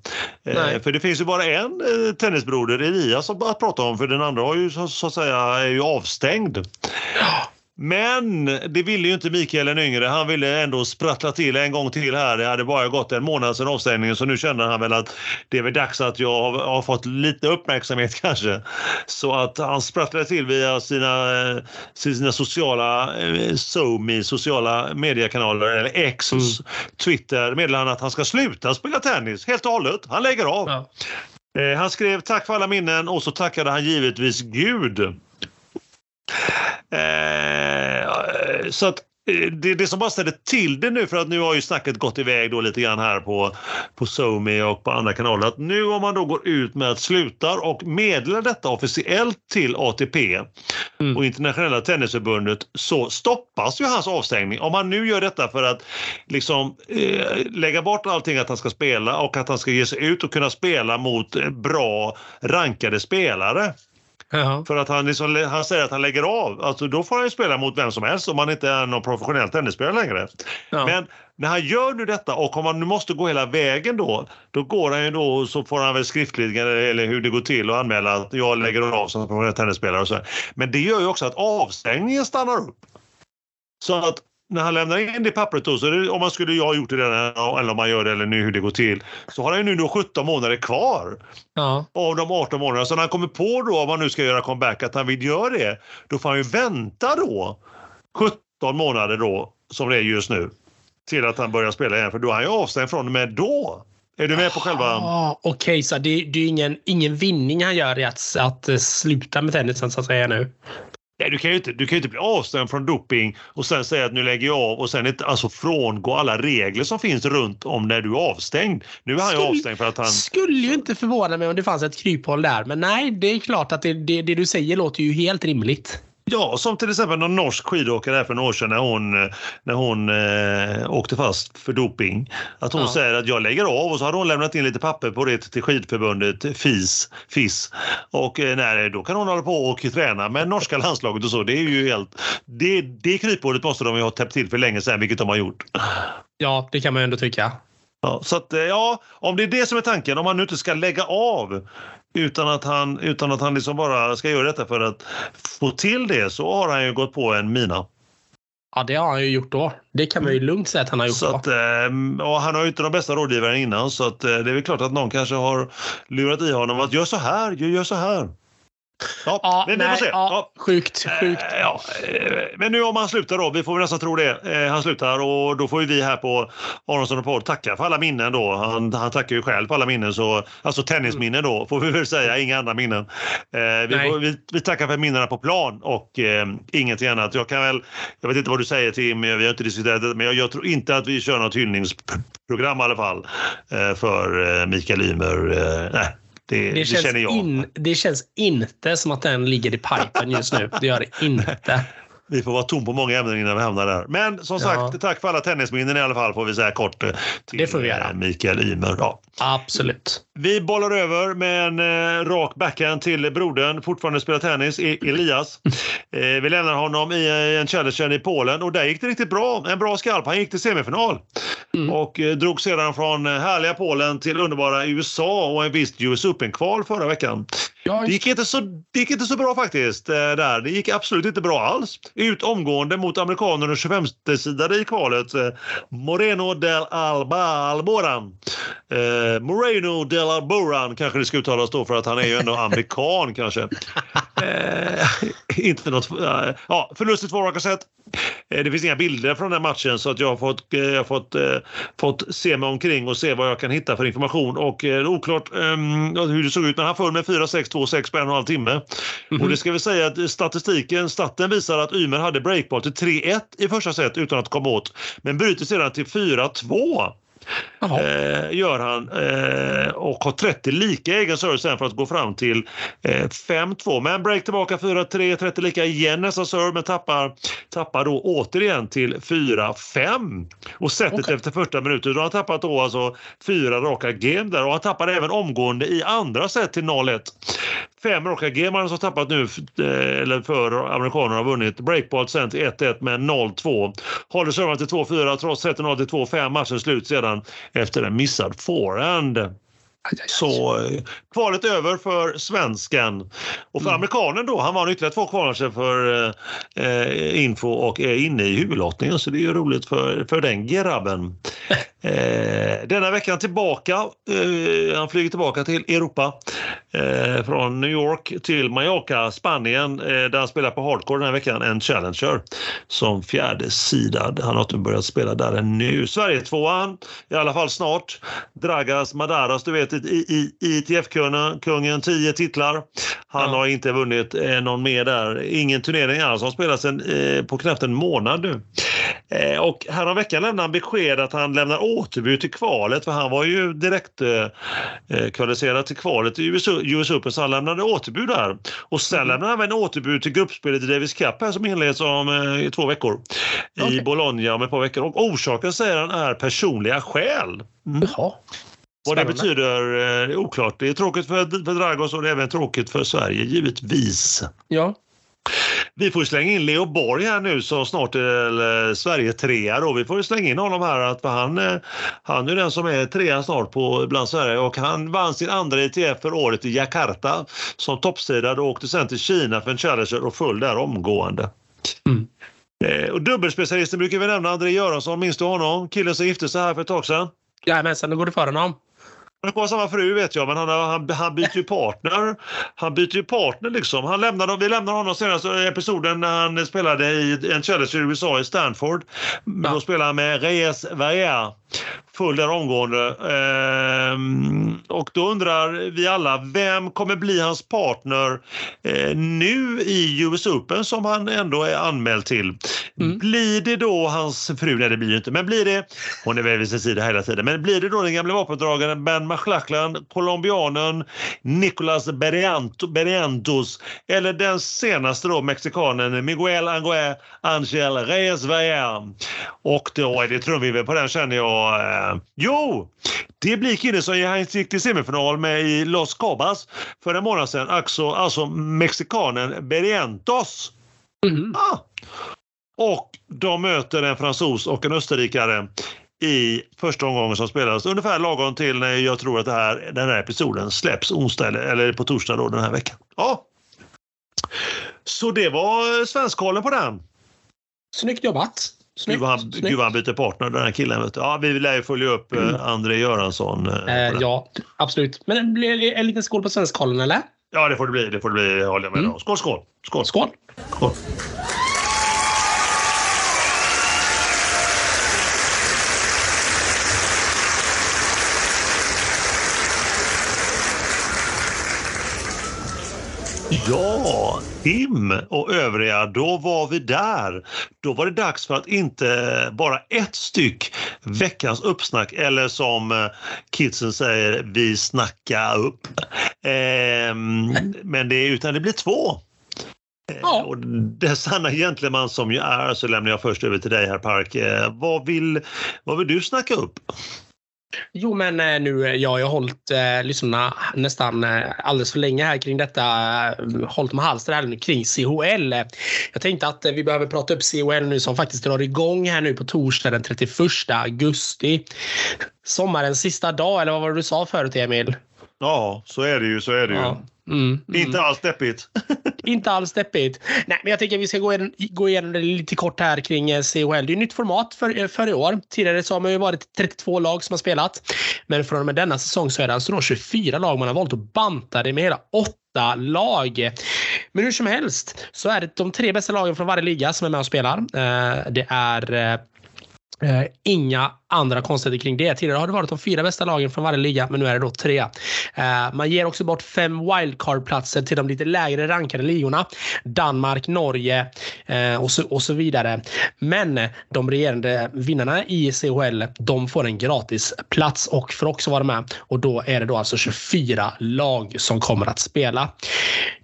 Eh, för det finns ju bara en eh, tennisbroder, Elias, att prata om för den andra har ju så, så att säga är ju avstängd. Men det ville ju inte Mikael den yngre. Han ville ändå sprattla till en gång till här. Det hade bara gått en månad sedan avstängningen så nu känner han väl att det är väl dags att jag har, har fått lite uppmärksamhet <laughs> kanske. Så att han sprattlade till via sina, eh, sina sociala eh, SoMe, sociala mediekanaler eller X, Mm. Twitter meddelar han att han ska sluta spela tennis helt och hållet. Han lägger av. Ja. Eh, han skrev tack för alla minnen och så tackade han givetvis Gud. Eh, så att eh, det, det som bara ställer till det nu, för att nu har ju snacket gått iväg då lite grann här på, på SoMe och på andra kanaler, att nu om man då går ut med att slutar och meddelar detta officiellt till ATP Mm. och internationella tennisförbundet så stoppas ju hans avstängning. Om han nu gör detta för att liksom eh, lägga bort allting att han ska spela och att han ska ge sig ut och kunna spela mot eh, bra rankade spelare. Ja. För att han, liksom, han säger att han lägger av. Alltså, då får han ju spela mot vem som helst om han inte är någon professionell tennisspelare längre. Ja. Men när han gör nu detta och om han nu måste gå hela vägen då, då går han ju då så får han väl skriftligen eller hur det går till och anmäla att jag lägger av som professionell tennisspelare och så. Men det gör ju också att avstängningen stannar upp. Så att när han lämnar in det pappret då, så det, om man skulle jag ha gjort det där, eller om man gör det eller nu hur det går till, så har han ju nu då 17 månader kvar Ja. av de 18 månaderna. Så när han kommer på då, om han nu ska göra comeback, att han vill göra det, då får han ju vänta då 17 månader då, som det är just nu, till att han börjar spela igen. För då är han ju avstängd från och med då. Är du med på själva... Ah, Okej, så det, det är ingen, ingen vinning han gör i att, att eh, sluta med tennisen så att säga nu. Nej, du kan ju inte, du kan ju inte bli avstängd från doping och sen säga att nu lägger jag av och sen inte, alltså frångå alla regler som finns runt om när du är avstängd. Nu är han ju Skulle- avstängd för att han... Skulle ju inte förvåna mig om det fanns ett kryphål där. Men nej, det är klart att det, det, det du säger låter ju helt rimligt. Ja, som till exempel någon norsk skidåkare här för några år sedan när hon, när hon eh, åkte fast för doping. Att hon Ja. säger att jag lägger av och så hade hon lämnat in lite papper på det till skidförbundet FIS. FIS. Och eh, nej, då kan hon hålla på och träna med norska landslaget och så. Det är ju helt... Det, det kryphålet måste de ju ha täppt till för länge sedan, vilket de har gjort. Ja, det kan man ju ändå tycka. Ja, så att, eh, ja, om det är det som är tanken, om han nu inte ska lägga av utan att han, utan att han liksom bara ska göra detta för att få till det så har han ju gått på en mina. Ja, det har han ju gjort då. Det kan man ju lugnt säga att han har gjort Så att, eh, och han har ju inte de bästa rådgivarna innan så att, eh, det är väl klart att någon kanske har lurat i honom att gör så här, gör så här. Ja, Ja, men vi får se. ja, Sjukt, sjukt. Eh, Ja, eh, men nu om han slutar då, vi får väl nästan tro det. Eh, Han slutar och då får ju vi här på Aronsson och Podd tacka för alla minnen då. Han, han tackar ju själv för alla minnen, så, alltså tennisminnen då får vi väl säga, inga andra minnen. Eh, vi, får, vi, vi tackar för minnena på plan och eh, ingenting annat. Jag kan väl, jag vet inte vad du säger Tim, vi har inte diskuterat det, men jag, jag tror inte att vi kör något hyllningsprogram i alla fall för Mikael Ymer. Eh, nej. Det, det, Det känns, känner jag. in, det känns inte som att den ligger i pipen just nu. Det gör det inte. Vi får vara tom på många ämnen innan vi hamnar där. Men som sagt, Ja. tack för alla tennisminnen i alla fall får vi säga kort eh, till Det får vi göra. eh, Mikael Ymer. Ja. Absolut. Vi bollar över med en eh, rak backhand till brodern, fortfarande spelar tennis, E- Elias. <laughs> Eh, vi lämnar honom i eh, en challenger i Polen och där gick det riktigt bra. En bra skalp. Han gick till semifinal Mm. och eh, drog sedan från härliga Polen till underbara USA och en visst US Open-kval förra veckan. Det, gick inte så, det gick inte så bra faktiskt. Eh, där. Det gick absolut inte bra alls. Ut omgående mot amerikanen och 25-sidare i kvalet. Eh, Moreno del Alba Alboran. Eh, Moreno del Alboran kanske det ska uttalas då för att han är ju ändå <laughs> amerikan kanske. Eh, <laughs> inte något, ja, förlust i två raka set. Eh, det finns inga bilder från den matchen så att jag har fått, eh, jag har fått, eh, fått se mig omkring och se vad jag kan hitta för information. Och är oklart um, hur det såg ut, men han föll med 4-6, 2-6 på en och en halv timme. Mm -hmm. Och det ska vi säga att statistiken, staten visar att Ymer hade breakball till 3-1 i första set utan att komma åt. Men bryter sedan till 4-2 eh, gör han eh, och har 30 lika egen service sen för att gå fram till eh, 5-2. Men break tillbaka 4-3, 30 lika igen nästa serve men tappar, tappar då återigen till 4-5. Och sättet okay. efter första minuten, då har han tappat då alltså fyra raka game där och han tappar även omgående i andra set till 0-1 fem har han tappat nu, eh, eller för amerikanerna har vunnit. Breakball sen till 1-1 med 0-2. Håller servern till 2-4 trots 30-0 till 2-5. Matchen slut sedan efter en missad forehand. Så eh, kvalet över för svensken. Och för mm. amerikanen då, han vann ytterligare två kvalmatcher för eh, eh, Info och är inne i huvudlottningen så det är ju roligt för, för den grabben. <laughs> Eh, denna veckan tillbaka, eh, han flyger tillbaka till Europa eh, från New York till Mallorca, Spanien, eh, där han spelar på hardcore den här veckan, en Challenger som fjärde sidad. Han har inte börjat spela där ännu. Sverige tvåan i alla fall snart. Dragas Madaras, du vet ITF-kungen, 10 titlar. Han ja. har inte vunnit någon mer där. Ingen turnering alls. Han spelat sen, eh, på knappt en månad nu. Eh, och häromveckan lämnade han besked att han lämnar återbud till kvalet för han var ju direkt eh, eh kvalificerad till kvalet i US, US Open så han lämnade återbud där. Och sen mm. lämnade han även återbud till gruppspelet i Davis Cup här som inleds om eh, två veckor okay. i Bologna om ett par veckor. Och orsaken säger han är personliga skäl. Mm. Jaha. Vad det betyder är oklart. Det är tråkigt för, för Dragos och det är även tråkigt för Sverige givetvis. Ja, vi får slänga in Leo Borg här nu så snart är Sverige trea då. Vi får slänga in honom här för han, eh, han är den som är trea snart på bland Sverige och han vann sin andra ITF för året i Jakarta som toppsidad och åkte sen till Kina för en Challenger och föll där omgående. Mm. Eh, och dubbelspecialisten brukar vi nämna, André Göransson, minns du honom? Killen som gifte sig här för ett tag sedan. Jajamensan, det går det för honom. Han har samma fru vet jag, men han, han, han byter ju partner. Han byter ju partner liksom. Han lämnade, vi lämnade honom senaste episoden när han spelade i en Challenger i USA i Stanford. Ja. Då spelade han med Reyes Verrier full där omgående. Ehm, och då undrar vi alla, vem kommer bli hans partner eh, nu i US Open som han ändå är anmäld till? Mm. Blir det då hans fru? Nej, det blir det inte. Men blir det, hon är väl vid sin sida hela tiden, men blir det då den gamla vapendragaren Ben McLachlan, colombianen Nicolas Berrientos eller den senaste då mexikanen Miguel Angel Angel Reyes Verrier? Och då är det trumvirvel på den känner jag. Jo, det blir killen som gick till semifinal med i Los Cabas för en månad sedan. Alltså, alltså mexikanen Berrientos. Mm. Ah. Och de möter en fransos och en österrikare i första omgången som spelades ungefär lagom till när jag tror att det här, den här episoden släpps onsdag eller, eller på torsdag då den här veckan. Ja. Så det var svenskkollen på den. Snyggt jobbat! Snyggt, gud, vad han, gud vad han byter partner den här killen. Vet du. Ja, vi lär ju följa upp mm. André Göransson. Eh, eh ja, absolut. Men det blir en liten skål på Svenskkollen eller? Ja, det får det bli. Det får det bli, håller jag med mm. Skål, skål! Skål! skål. skål. Ja, Tim och övriga, då var vi där. Då var det dags för att inte bara ett styck veckans uppsnack eller som eh, kidsen säger, vi snacka upp. Eh, men det, utan det blir två. Eh, ja. Och det sanna gentleman som jag är så lämnar jag först över till dig här Park. Eh, vad, vill, vad vill du snacka upp? Jo, men eh, nu, eh, ja, jag har hållit eh, lyssnarna nästan eh, alldeles för länge här kring detta. Eh, hållit med halster kring CHL. Jag tänkte att eh, vi behöver prata upp CHL nu som faktiskt drar igång här nu på torsdag den 31 augusti. Sommarens sista dag, eller vad var det du sa förut Emil? Ja, så är det ju. Så är det ju. Ja. Mm, mm. Inte alls deppigt. <laughs> Inte alls deppigt. Nej, men jag tänker att vi ska gå igenom, gå igenom det lite kort här kring eh, CHL. Det är nytt format för, för i år. Tidigare så har man ju varit 32 lag som har spelat. Men från och med denna säsong så är det alltså då 24 lag. Man har valt att banta det med hela åtta lag. Men hur som helst så är det de tre bästa lagen från varje liga som är med och spelar. Eh, det är eh, Eh, inga andra konstigheter kring det. Tidigare har det varit de fyra bästa lagen från varje liga, men nu är det då tre. Eh, man ger också bort fem wildcard-platser till de lite lägre rankade ligorna. Danmark, Norge eh, och, så, och så vidare. Men de regerande vinnarna i CHL, de får en gratis plats och får också vara med. Och då är det då alltså 24 lag som kommer att spela.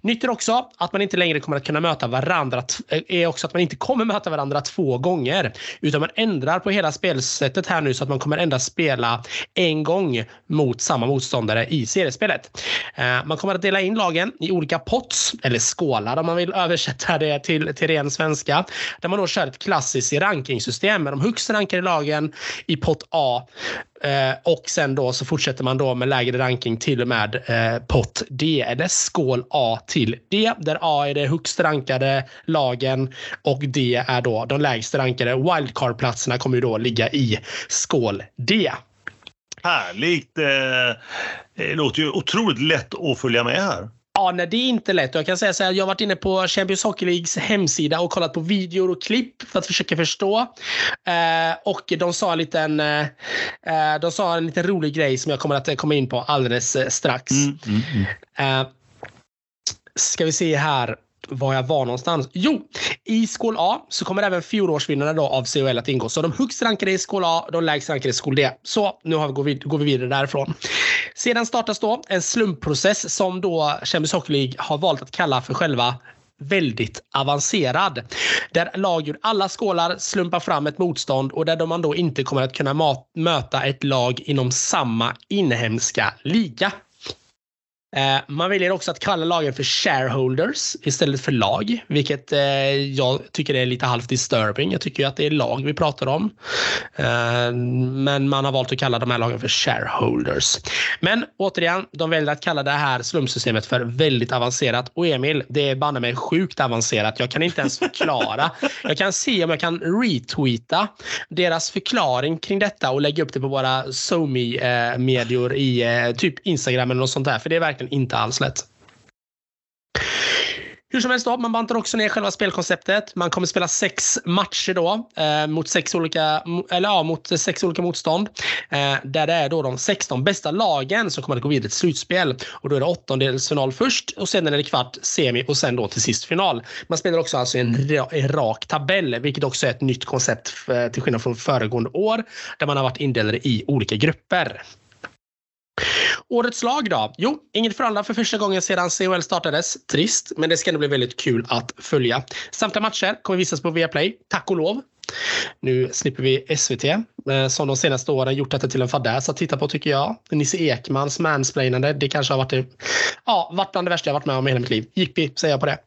Nytt är också att man inte längre kommer att kunna möta varandra, eh, är också att man inte kommer möta varandra två gånger, utan man ändrar på hela spelsättet här nu så att man kommer endast spela en gång mot samma motståndare i seriespelet. Eh, man kommer att dela in lagen i olika pots, eller skålar om man vill <laughs> översätta det till, till ren svenska, där man då kör ett klassiskt rankingsystem med de högst rankade lagen i pott A Eh, och sen då så fortsätter man då med lägre ranking till och med eh, pott D eller skål A till D där A är det högst rankade lagen och D är då de lägst rankade. Wildcard-platserna kommer ju då ligga i skål D. Härligt! Eh, det låter ju otroligt lätt att följa med här. Ja, nej, det är inte lätt. Jag kan säga så här, jag har varit inne på Champions Hockey Leagues hemsida och kollat på videor och klipp för att försöka förstå. Eh, och de sa, en liten, eh, eh de sa en liten rolig grej som jag kommer att komma in på alldeles eh, strax. Mm, mm, mm. Eh, ska vi se här var jag var någonstans. Jo, i skål A så kommer även fjolårsvinnarna då av CHL att ingå. Så de högst rankade i skål A, de lägst rankade i skål D. Så nu har vi, går, vi, går vi vidare därifrån. Sedan startas då en slumpprocess som då Champions Hockey League har valt att kalla för själva väldigt avancerad. Där lag ur alla skålar slumpar fram ett motstånd och där man då inte kommer att kunna möta ett lag inom samma inhemska liga. Eh, man väljer också att kalla lagen för shareholders istället för lag, vilket eh, jag tycker är lite halvt disturbing. Jag tycker ju att det är lag vi pratar om. Eh, men man har valt att kalla de här lagen för shareholders. Men återigen, de väljer att kalla det här slumsystemet för väldigt avancerat. Och Emil, det är banne mig sjukt avancerat. Jag kan inte ens förklara. jag kan se om jag kan retweeta deras förklaring kring detta och lägga upp det på våra SoMe-medior i typ Instagram eller något sånt där. För det är verkligen inte alls lätt. Hur som helst då, man bantar också ner själva spelkonceptet. Man kommer spela sex matcher då eh, mot, sex olika, eller ja, mot sex olika motstånd. Eh, där det är då de 16 bästa lagen som kommer att gå vidare till slutspel. Och då är det åttondelsfinal först och sen är det kvart, semi och sen då till sist final. Man spelar också alltså en, en rak tabell, vilket också är ett nytt koncept för, till skillnad från föregående år där man har varit indelade i olika grupper. Årets lag då? Jo, inget för alla för första gången sedan CHL startades. Trist, men det ska nog bli väldigt kul att följa. Samtliga matcher kommer visas på Viaplay, tack och lov. Nu slipper vi SVT eh, som de senaste åren gjort detta till en fadäs att titta på tycker jag. Nisse Ekmans mansplainande, det kanske har varit det, ja, varit bland det värsta jag varit med om i hela mitt liv. Jippi, säger jag på det.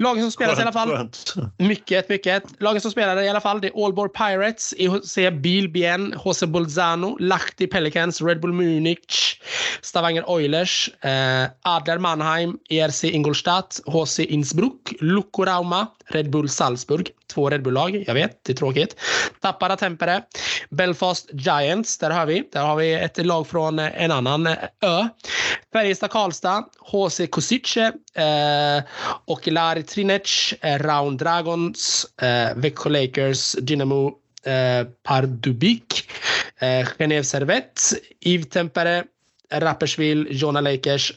Lagen som spelas i alla fall. Skönt. Mycket, mycket. Lagen som spelar i alla fall det är Aalborg Pirates, EHC Bilbien, HC Bolzano, Lahti Pelicans, Red Bull Munich, Stavanger Oilers, eh, Adler Mannheim, ERC Ingolstadt, HC Innsbruck, Lukko Rauma, Red Bull Salzburg. Två Red Bull-lag, jag vet, det är tråkigt. Tappara Tempere, Belfast Giants, där har vi. Där har vi ett lag från eh, en annan eh, ö. Färjestad Karlstad, HC Kosice eh, och Lari Trinec, eh, Round Dragons, eh, Växjö Lakers, Dynamo eh, Pardubik, eh, Genève Servette, Yves Tempere, Rapperswil, Jona Lakers,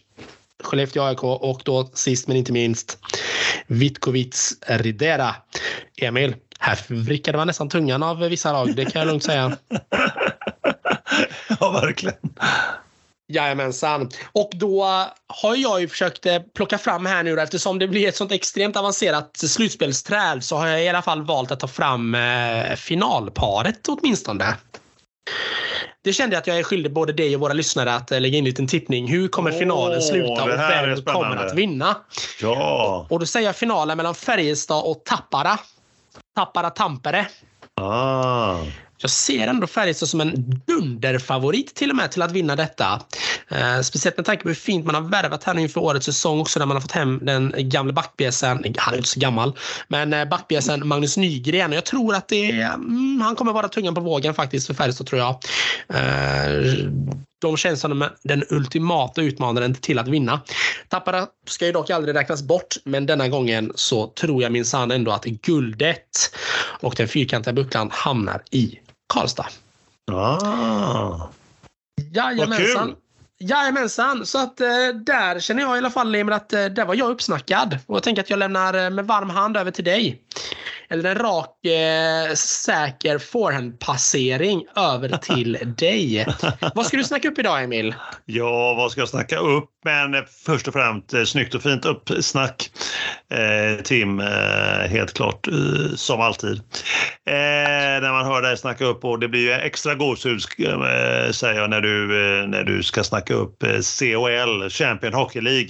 Skellefteå AIK och då sist men inte minst Vitkovic Ridera. Emil, här vrickade man nästan tungan av vissa lag, det kan jag lugnt säga. <laughs> ja, verkligen. Jajamensan. Och då har jag ju försökt eh, plocka fram här nu eftersom det blir ett sånt extremt avancerat slutspelsträd så har jag i alla fall valt att ta fram eh, finalparet åtminstone. Det kände jag att jag är skyldig både dig och våra lyssnare att eh, lägga in en liten tippning. Hur kommer finalen sluta och vem kommer att vinna? Ja. Och då säger jag finalen mellan Färjestad och Tappara. Tappara Tampere. Ah jag ser ändå Färjestad som en dunderfavorit till och med till att vinna detta. Eh, speciellt med tanke på hur fint man har värvat här inför årets säsong också där man har fått hem den gamle backbjässen, han är inte så gammal, men eh, backbjässen Magnus Nygren. Jag tror att det, mm, han kommer vara tungan på vågen faktiskt för Färjestad tror jag. Eh, de känns som den ultimata utmanaren till att vinna. Tappara ska ju dock aldrig räknas bort, men denna gången så tror jag minsann ändå att guldet och den fyrkantiga bucklan hamnar i Karlstad. Ah. Jajamensan. Jajamensan, så att eh, där känner jag i alla fall Emil att eh, där var jag uppsnackad. Och jag tänker att jag lämnar eh, med varm hand över till dig. Eller en rak, eh, säker forehandpassering över <laughs> till dig. Vad ska du snacka upp idag Emil? Ja, vad ska jag snacka upp? Men först och främst eh, snyggt och fint uppsnack. Eh, Tim, eh, helt klart, som alltid. När man hör dig snacka upp och det blir ju extra gåshud säger jag när du, när du ska snacka upp COL, Champion Hockey League.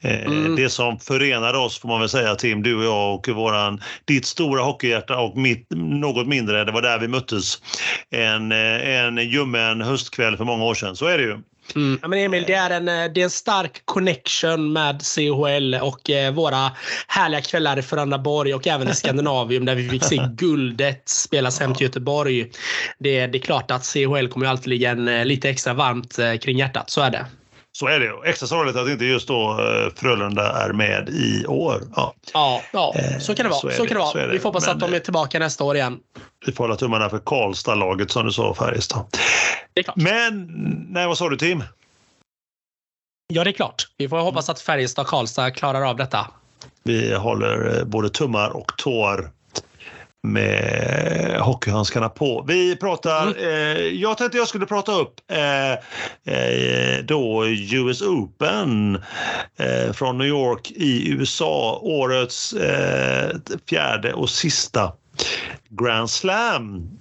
Mm. Det som förenar oss får man väl säga Tim, du och jag och våran, ditt stora hockeyhjärta och mitt något mindre, det var där vi möttes en, en ljummen höstkväll för många år sedan. Så är det ju. Mm. Ja, men Emil, det är, en, det är en stark connection med CHL och eh, våra härliga kvällar i Frölundaborg och även i <laughs> Skandinavium där vi fick se <laughs> guldet spelas hem till Göteborg. Det, det är klart att CHL kommer alltid ligga en, eh, lite extra varmt eh, kring hjärtat, så är det. Så är det. Extra sorgligt att inte just då eh, Frölunda är med i år. Ja, ja, ja så kan det vara. Så, så kan det vara. Vi får hoppas att de är tillbaka nästa år igen. Vi får hålla tummarna för Karlstad-laget som du sa, Färjestad. Men, nej vad sa du Tim? Ja, det är klart. Vi får hoppas att Färjestad och Karlstad klarar av detta. Vi håller eh, både tummar och tår med hockeyhandskarna på. Vi pratar, mm. eh, jag tänkte jag skulle prata upp eh, eh, då US Open eh, från New York i USA, årets eh, fjärde och sista Grand Slam.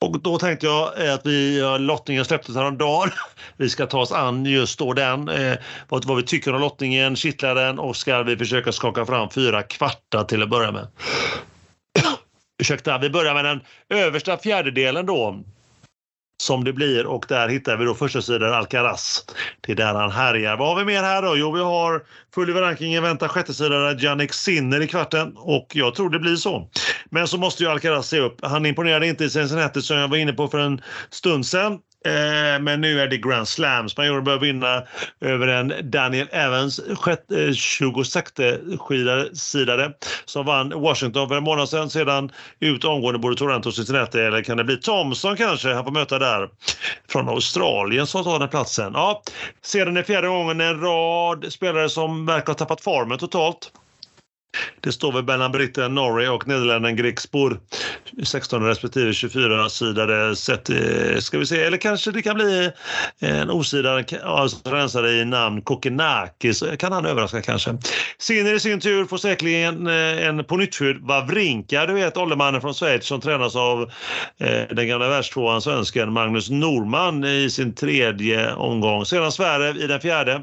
Och då tänkte jag att vi, lottningen släpptes häromdagen. <laughs> Vi ska ta oss an just då den, eh, vad, vad vi tycker om lottningen, kittlar den och ska vi försöka skaka fram fyra kvartar till att börja med. Ursäkta, vi börjar med den översta fjärdedelen då som det blir och där hittar vi då första sidan Alcaraz. Det är där han härjar. Vad har vi mer här då? Jo, vi har följer rankingen väntar sjätte sidan Jannik Sinner i kvarten och jag tror det blir så. Men så måste ju Alcaraz se upp. Han imponerade inte i Cincinnati som jag var inne på för en stund sedan. Eh, men nu är det Grand Slam. Spanjorerna bör vinna över en Daniel Evans, 26 eh, sidare som vann Washington för en månad sedan. Sedan ut omgående både Toronto och Cincinnati. Eller kan det bli Thompson kanske han får möta där från Australien som tar den platsen. Ja, sedan är fjärde gången en rad spelare som verkar ha tappat formen totalt. Det står väl mellan britten Norrie och nederländaren Grixbor. 16 respektive 24 sidade sett, ska vi se, eller kanske det kan bli eh, en osidad australiensare i namn Kokenakis. så kan han överraska kanske. Sinner i sin tur får säkerligen eh, en på Wawrinka, du vet åldermannen från Schweiz som tränas av eh, den gamla världstvåan svensken Magnus Norman i sin tredje omgång. Sedan Sverige i den fjärde.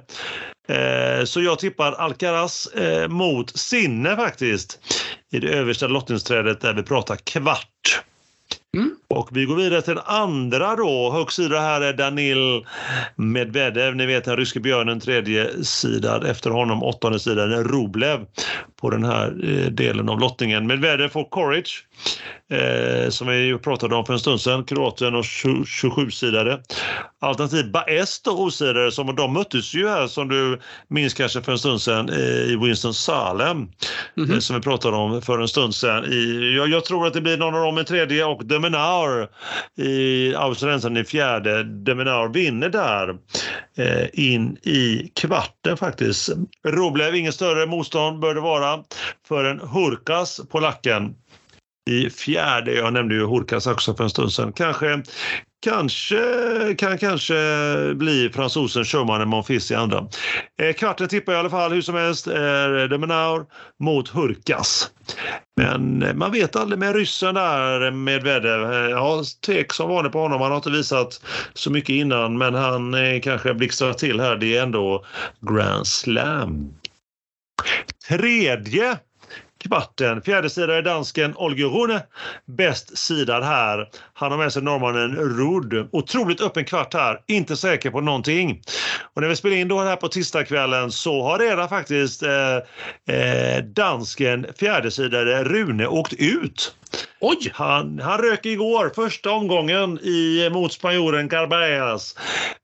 Eh, så jag tippar Alcaraz eh, mot Sinne faktiskt i det översta lottningsträdet där vi pratar kvart. Mm. Och vi går vidare till den andra då. Högsida här är Danil Medvedev, ni vet den ryske björnen, tredje sidan. Efter honom åttonde sidan är Rublev på den här eh, delen av lottningen. Medvedev får Courage, eh, som vi pratade om för en stund sedan, Kroatien och 27-sidare. Alternativt Baest och osidare, som de möttes ju här som du minns kanske för en stund sedan eh, i Winston-Salem. Mm -hmm. som vi pratade om för en stund sedan. I, jag, jag, tror att det blir någon av dem i tredje och Demenar i Australien i fjärde. Demenar vinner där in i kvarten faktiskt. Roblev, ingen större motstånd bör det vara för en Hurkas, polacken i fjärde. Jag nämnde ju Hurkas också för en stund sedan. Kanske, kanske kan kanske bli fransosen Schumann Monfils i andra. Eh, kvarten tippar jag i alla fall hur som helst är Demenaur mot Hurkas. Men eh, man vet aldrig med ryssen där med Vedev. Eh, jag har tvek som vanligt på honom. Han har inte visat så mycket innan men han eh, kanske blixtrar till här. Det är ändå Grand Slam. Tredje kvarten. Fjärde sida är dansken Olgi Rune. Bäst sidad här. Han har med sig norrmannen Rud. Otroligt öppen kvart här. Inte säker på någonting. Och när vi spelar in då här på tisdagskvällen så har redan faktiskt eh, eh, dansken fjärdesidare Rune åkt ut. Oj! Han, han rök igår första omgången i, mot spanjoren Garbayas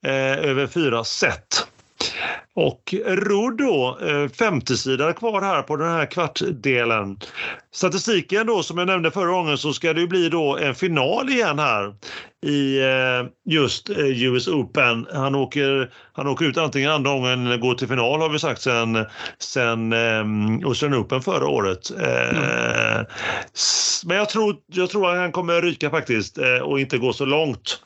eh, över fyra set. Och Rudd då, 50-sidare kvar här på den här kvartdelen. Statistiken då som jag nämnde förra gången så ska det bli då en final igen här i just US Open. Han åker, han åker ut antingen andra gången eller går till final har vi sagt sen, sen um, Australian Open förra året. Mm. Men jag tror, jag tror att han kommer ryka faktiskt och inte gå så långt.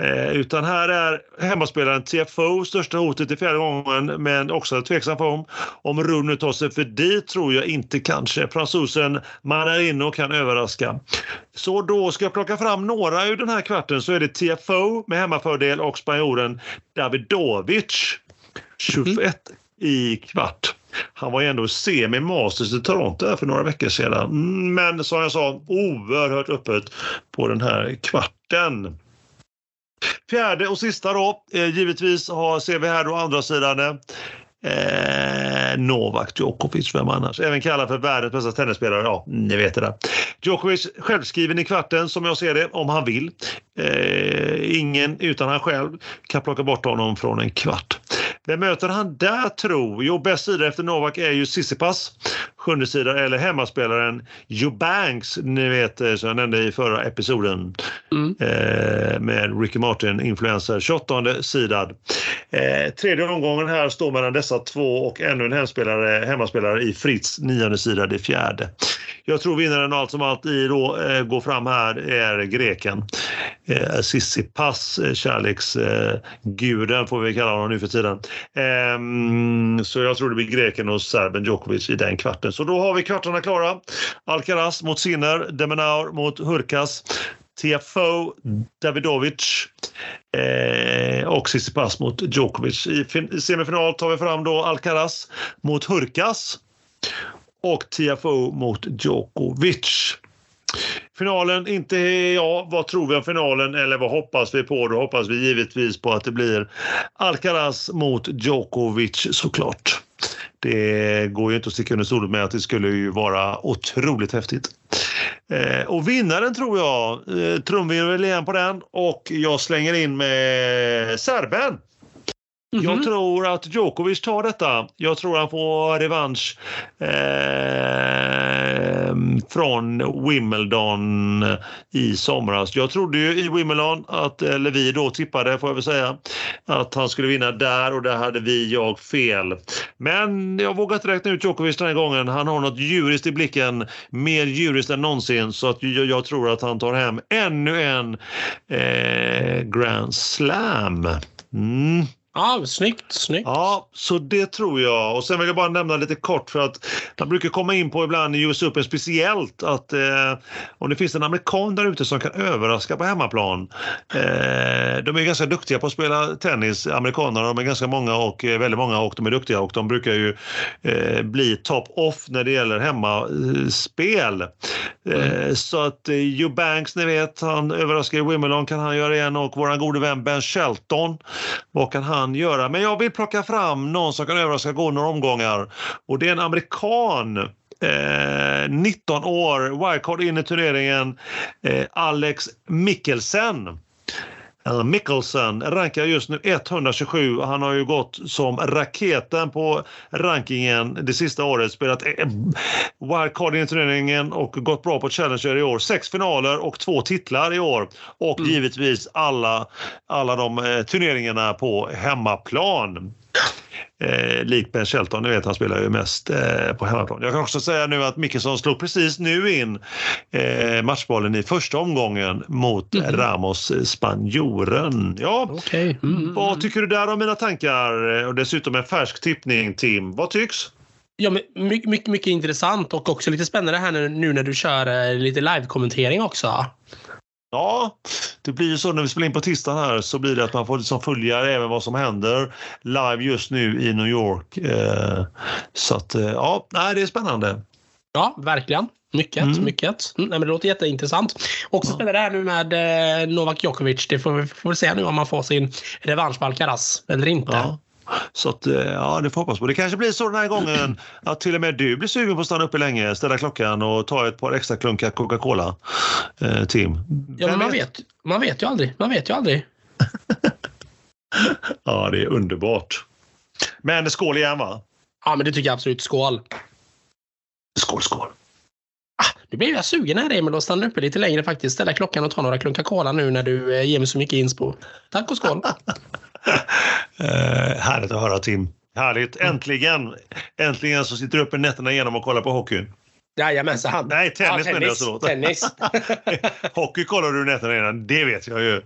Eh, utan här är hemmaspelaren TFO största hotet i fjärde gången men också tveksam på om, om Rune tar sig för dit tror jag inte kanske. Fransosen Manarino kan överraska. Så då ska jag plocka fram några ur den här kvarten så är det TFO med hemmafördel och spanjoren Davidovic 21 mm. i kvart. Han var ju ändå semi-masters i Toronto för några veckor sedan. Mm, men som jag sa, oerhört öppet på den här kvarten. Fjärde och sista då, eh, givetvis har, ser vi här då andra sidan eh, eh, Novak Djokovic, vem annars? Även kallad för världens bästa tennisspelare. Ja, ni vet det där. Djokovic självskriven i kvarten som jag ser det, om han vill. Eh, ingen utan han själv kan plocka bort honom från en kvart. Vem möter han där tro? Jo, bäst sida efter Novak är ju Sissipas. Sjunde sida eller hemmaspelaren Eubanks, ni vet eh, som jag nämnde i förra episoden mm. eh, med Ricky Martin, influencer. 28 sidad. Eh, tredje omgången här står mellan dessa två och ännu en hemspelare, hemmaspelare i Fritz, nionde sida, det fjärde. Jag tror vinnaren allt som allt i då eh, går fram här är greken. Eh, Sissipas, eh, kärleksguden eh, får vi kalla honom nu för tiden. Eh, så jag tror det blir greken och serben Djokovic i den kvarten. Så då har vi kvartarna klara. Alcaraz mot Sinner, Demenaur mot Hurkas. TFO Davidovic eh, och Tsitsipas mot Djokovic. I semifinal tar vi fram då Alcaraz mot Hurkas och TFO mot Djokovic. Finalen, inte ja, vad tror vi om finalen eller vad hoppas vi på? Då hoppas vi givetvis på att det blir Alcaraz mot Djokovic såklart. Det går ju inte att sticka under stolen med att det skulle ju vara otroligt häftigt. Eh, och vinnaren tror jag, eh, trumvirvel igen på den och jag slänger in med serben. Mm -hmm. Jag tror att Djokovic tar detta. Jag tror han får revansch eh, från Wimbledon i somras. Jag trodde ju i Wimbledon, att, eller vi då tippade får jag väl säga, att han skulle vinna där och där hade vi, jag, fel. Men jag vågar inte räkna ut Djokovic den här gången. Han har något djuriskt i blicken, mer djuriskt än någonsin, så att jag, jag tror att han tar hem ännu en eh, Grand Slam. Mm. Ja, snyggt, snyggt. Ja, så det tror jag. Och sen vill jag bara nämna lite kort för att man brukar komma in på ibland i US Open speciellt att eh, om det finns en amerikan där ute som kan överraska på hemmaplan. Eh, de är ganska duktiga på att spela tennis, amerikanerna. De är ganska många och eh, väldigt många och de är duktiga och de brukar ju eh, bli top off när det gäller hemmaspel. Eh, mm. Så att eh, Eubanks, ni vet, han överraskar i Wimbledon kan han göra igen och våran gode vän Ben Shelton, vad kan han kan göra. Men jag vill plocka fram någon som kan överraska gå några omgångar. Och det är en amerikan. Eh, 19 år, wildcard in i turneringen. Eh, Alex Mikkelsen. Mickelson rankar just nu 127. Han har ju gått som raketen på rankingen det sista året. Spelat eh, wildcard i turneringen och gått bra på Challenger i år. Sex finaler och två titlar i år. Och mm. givetvis alla, alla de eh, turneringarna på hemmaplan eh, likt Ben Shelton, ni vet han spelar ju mest eh, på hemmaplan. Jag kan också säga nu att Mickelson slog precis nu in eh, matchbollen i första omgången mot mm. Ramos eh, spanjoren. Ja, okay. mm. vad tycker du där om mina tankar? Och dessutom en färsk tippning, Tim. Vad tycks? Ja, mycket, mycket, mycket intressant och också lite spännande här nu, nu när du kör eh, lite live-kommentering också. Ja, det blir ju så när vi spelar in på tisdagen här så blir det att man får liksom följa även vad som händer live just nu i New York. Eh, så att eh, ja, nej, det är spännande. Ja, verkligen. Mycket, mm. mycket. Mm, men det låter jätteintressant. Också ja. spelade här nu med eh, Novak Djokovic. Det får vi får se nu om man får sin revansch på Alcaraz eller inte. Ja. Så att, eh, ja, det får hoppas på. Det kanske blir så den här gången <clears throat> att till och med du blir sugen på att stanna uppe länge, ställa klockan och ta ett par extra klunkar Coca-Cola, eh, Tim. Ja, men man vet, man vet ju aldrig. Man vet ju aldrig. <laughs> ja, det är underbart. Men skål igen va? Ja, men det tycker jag absolut. Skål! Skål, skål! Ah, nu blir jag sugen här Emil och stanna uppe lite längre faktiskt. Ställa klockan och ta några klunkar cola nu när du eh, ger mig så mycket inspo. Tack och skål! <laughs> eh, härligt att höra Tim. Härligt! Äntligen! Äntligen så sitter du uppe nätterna igenom och kollar på hockey. Jajamensan. Nej, tennis, ja, menar jag. Tennis. <laughs> <laughs> Hockey kollar du nätterna innan, det vet jag ju.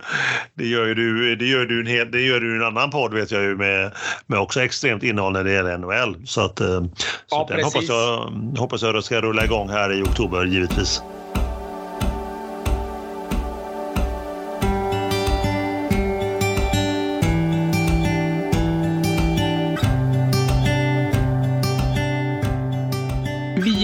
Det gör ju du, det gör du, en, hel, det gör du en annan podd vet jag ju med, med också extremt innehåll när det gäller NHL. Så, att, eh, så ja, den hoppas jag, hoppas jag ska rulla igång här i oktober givetvis.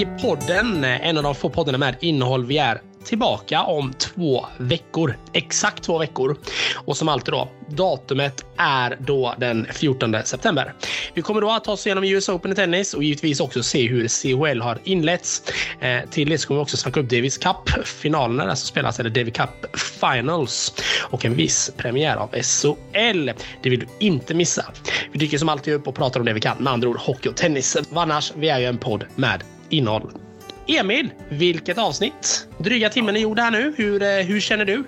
Podden, en av de få poddarna med innehåll vi är tillbaka om två veckor. Exakt två veckor. Och som alltid då, datumet är då den 14 september. Vi kommer då att ta oss igenom US Open i tennis och givetvis också se hur CHL har inletts. Eh, till det så kommer vi också snacka upp Davis Cup-finalerna där som spelas, eller Davis Cup Finals och en viss premiär av SHL. Det vill du inte missa. Vi dyker som alltid upp och pratar om det vi kan, med andra ord hockey och tennis. Annars, vi är ju en podd med innehåll. Emil, vilket avsnitt? Dryga timmen är gjord här nu. Hur, eh, hur känner du?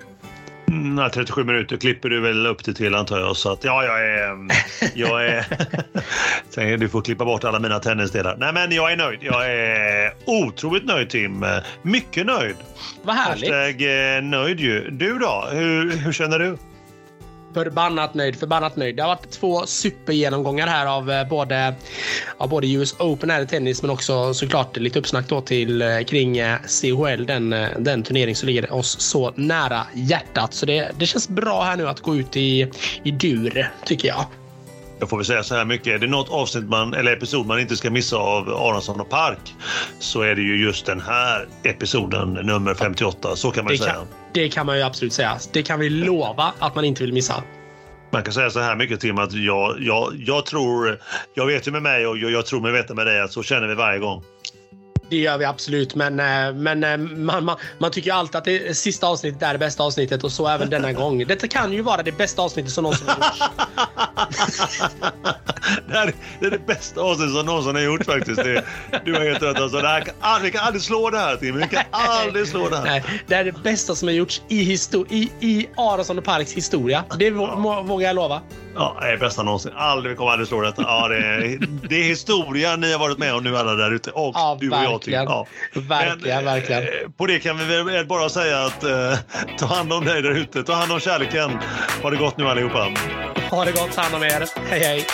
Mm, 37 minuter klipper du väl upp det till antar jag. Så att ja, jag är... Mm, jag är <laughs> du får klippa bort alla mina tennisdelar. Nej, men jag är nöjd. Jag är otroligt nöjd Tim. Mycket nöjd. Vad härligt. Hashtag eh, nöjd ju. Du då? Hur, hur känner du? Förbannat nöjd, förbannat nöjd. Det har varit två supergenomgångar här av eh, både, av både US Open här i tennis men också såklart lite uppsnack då till eh, kring eh, CHL, den, den turnering som ligger oss så nära hjärtat. Så det, det känns bra här nu att gå ut i, i dur, tycker jag. Jag får väl säga så här mycket. Är det något avsnitt man, eller episod man inte ska missa av Aronsson och Park så är det ju just den här episoden, nummer 58. Så kan man det säga. Kan, det kan man ju absolut säga. Det kan vi lova att man inte vill missa. Man kan säga så här mycket Tim att jag, jag, jag tror, jag vet ju med mig och jag, jag tror mig veta med dig att så känner vi varje gång. Det gör vi absolut, men, eh, men eh, man, man, man tycker alltid att det sista avsnittet är det bästa avsnittet och så även denna gång. Detta kan ju vara det bästa avsnittet som någonsin har gjorts. <laughs> det, här, det är det bästa avsnittet som någonsin har gjorts faktiskt. Det, du har helt rätt. Alltså, det här kan, vi kan aldrig slå det här Tim. Vi kan <laughs> aldrig slå det här. Nej, det är det bästa som har gjorts i, i, i Aronsson och Parks historia. Det vågar jag lova. Ja, det är bästa någonsin. Aldrig, vi kommer aldrig slå detta. Ja, det, är, det är historia ni har varit med om nu alla där ute. Och ja, du och jag till. Ja. Verkligen, Men, verkligen. Eh, på det kan vi väl bara säga att eh, ta hand om dig där ute. Ta hand om kärleken. Ha det gott nu allihopa. Ha det gott. Ta hand om er. Hej, hej.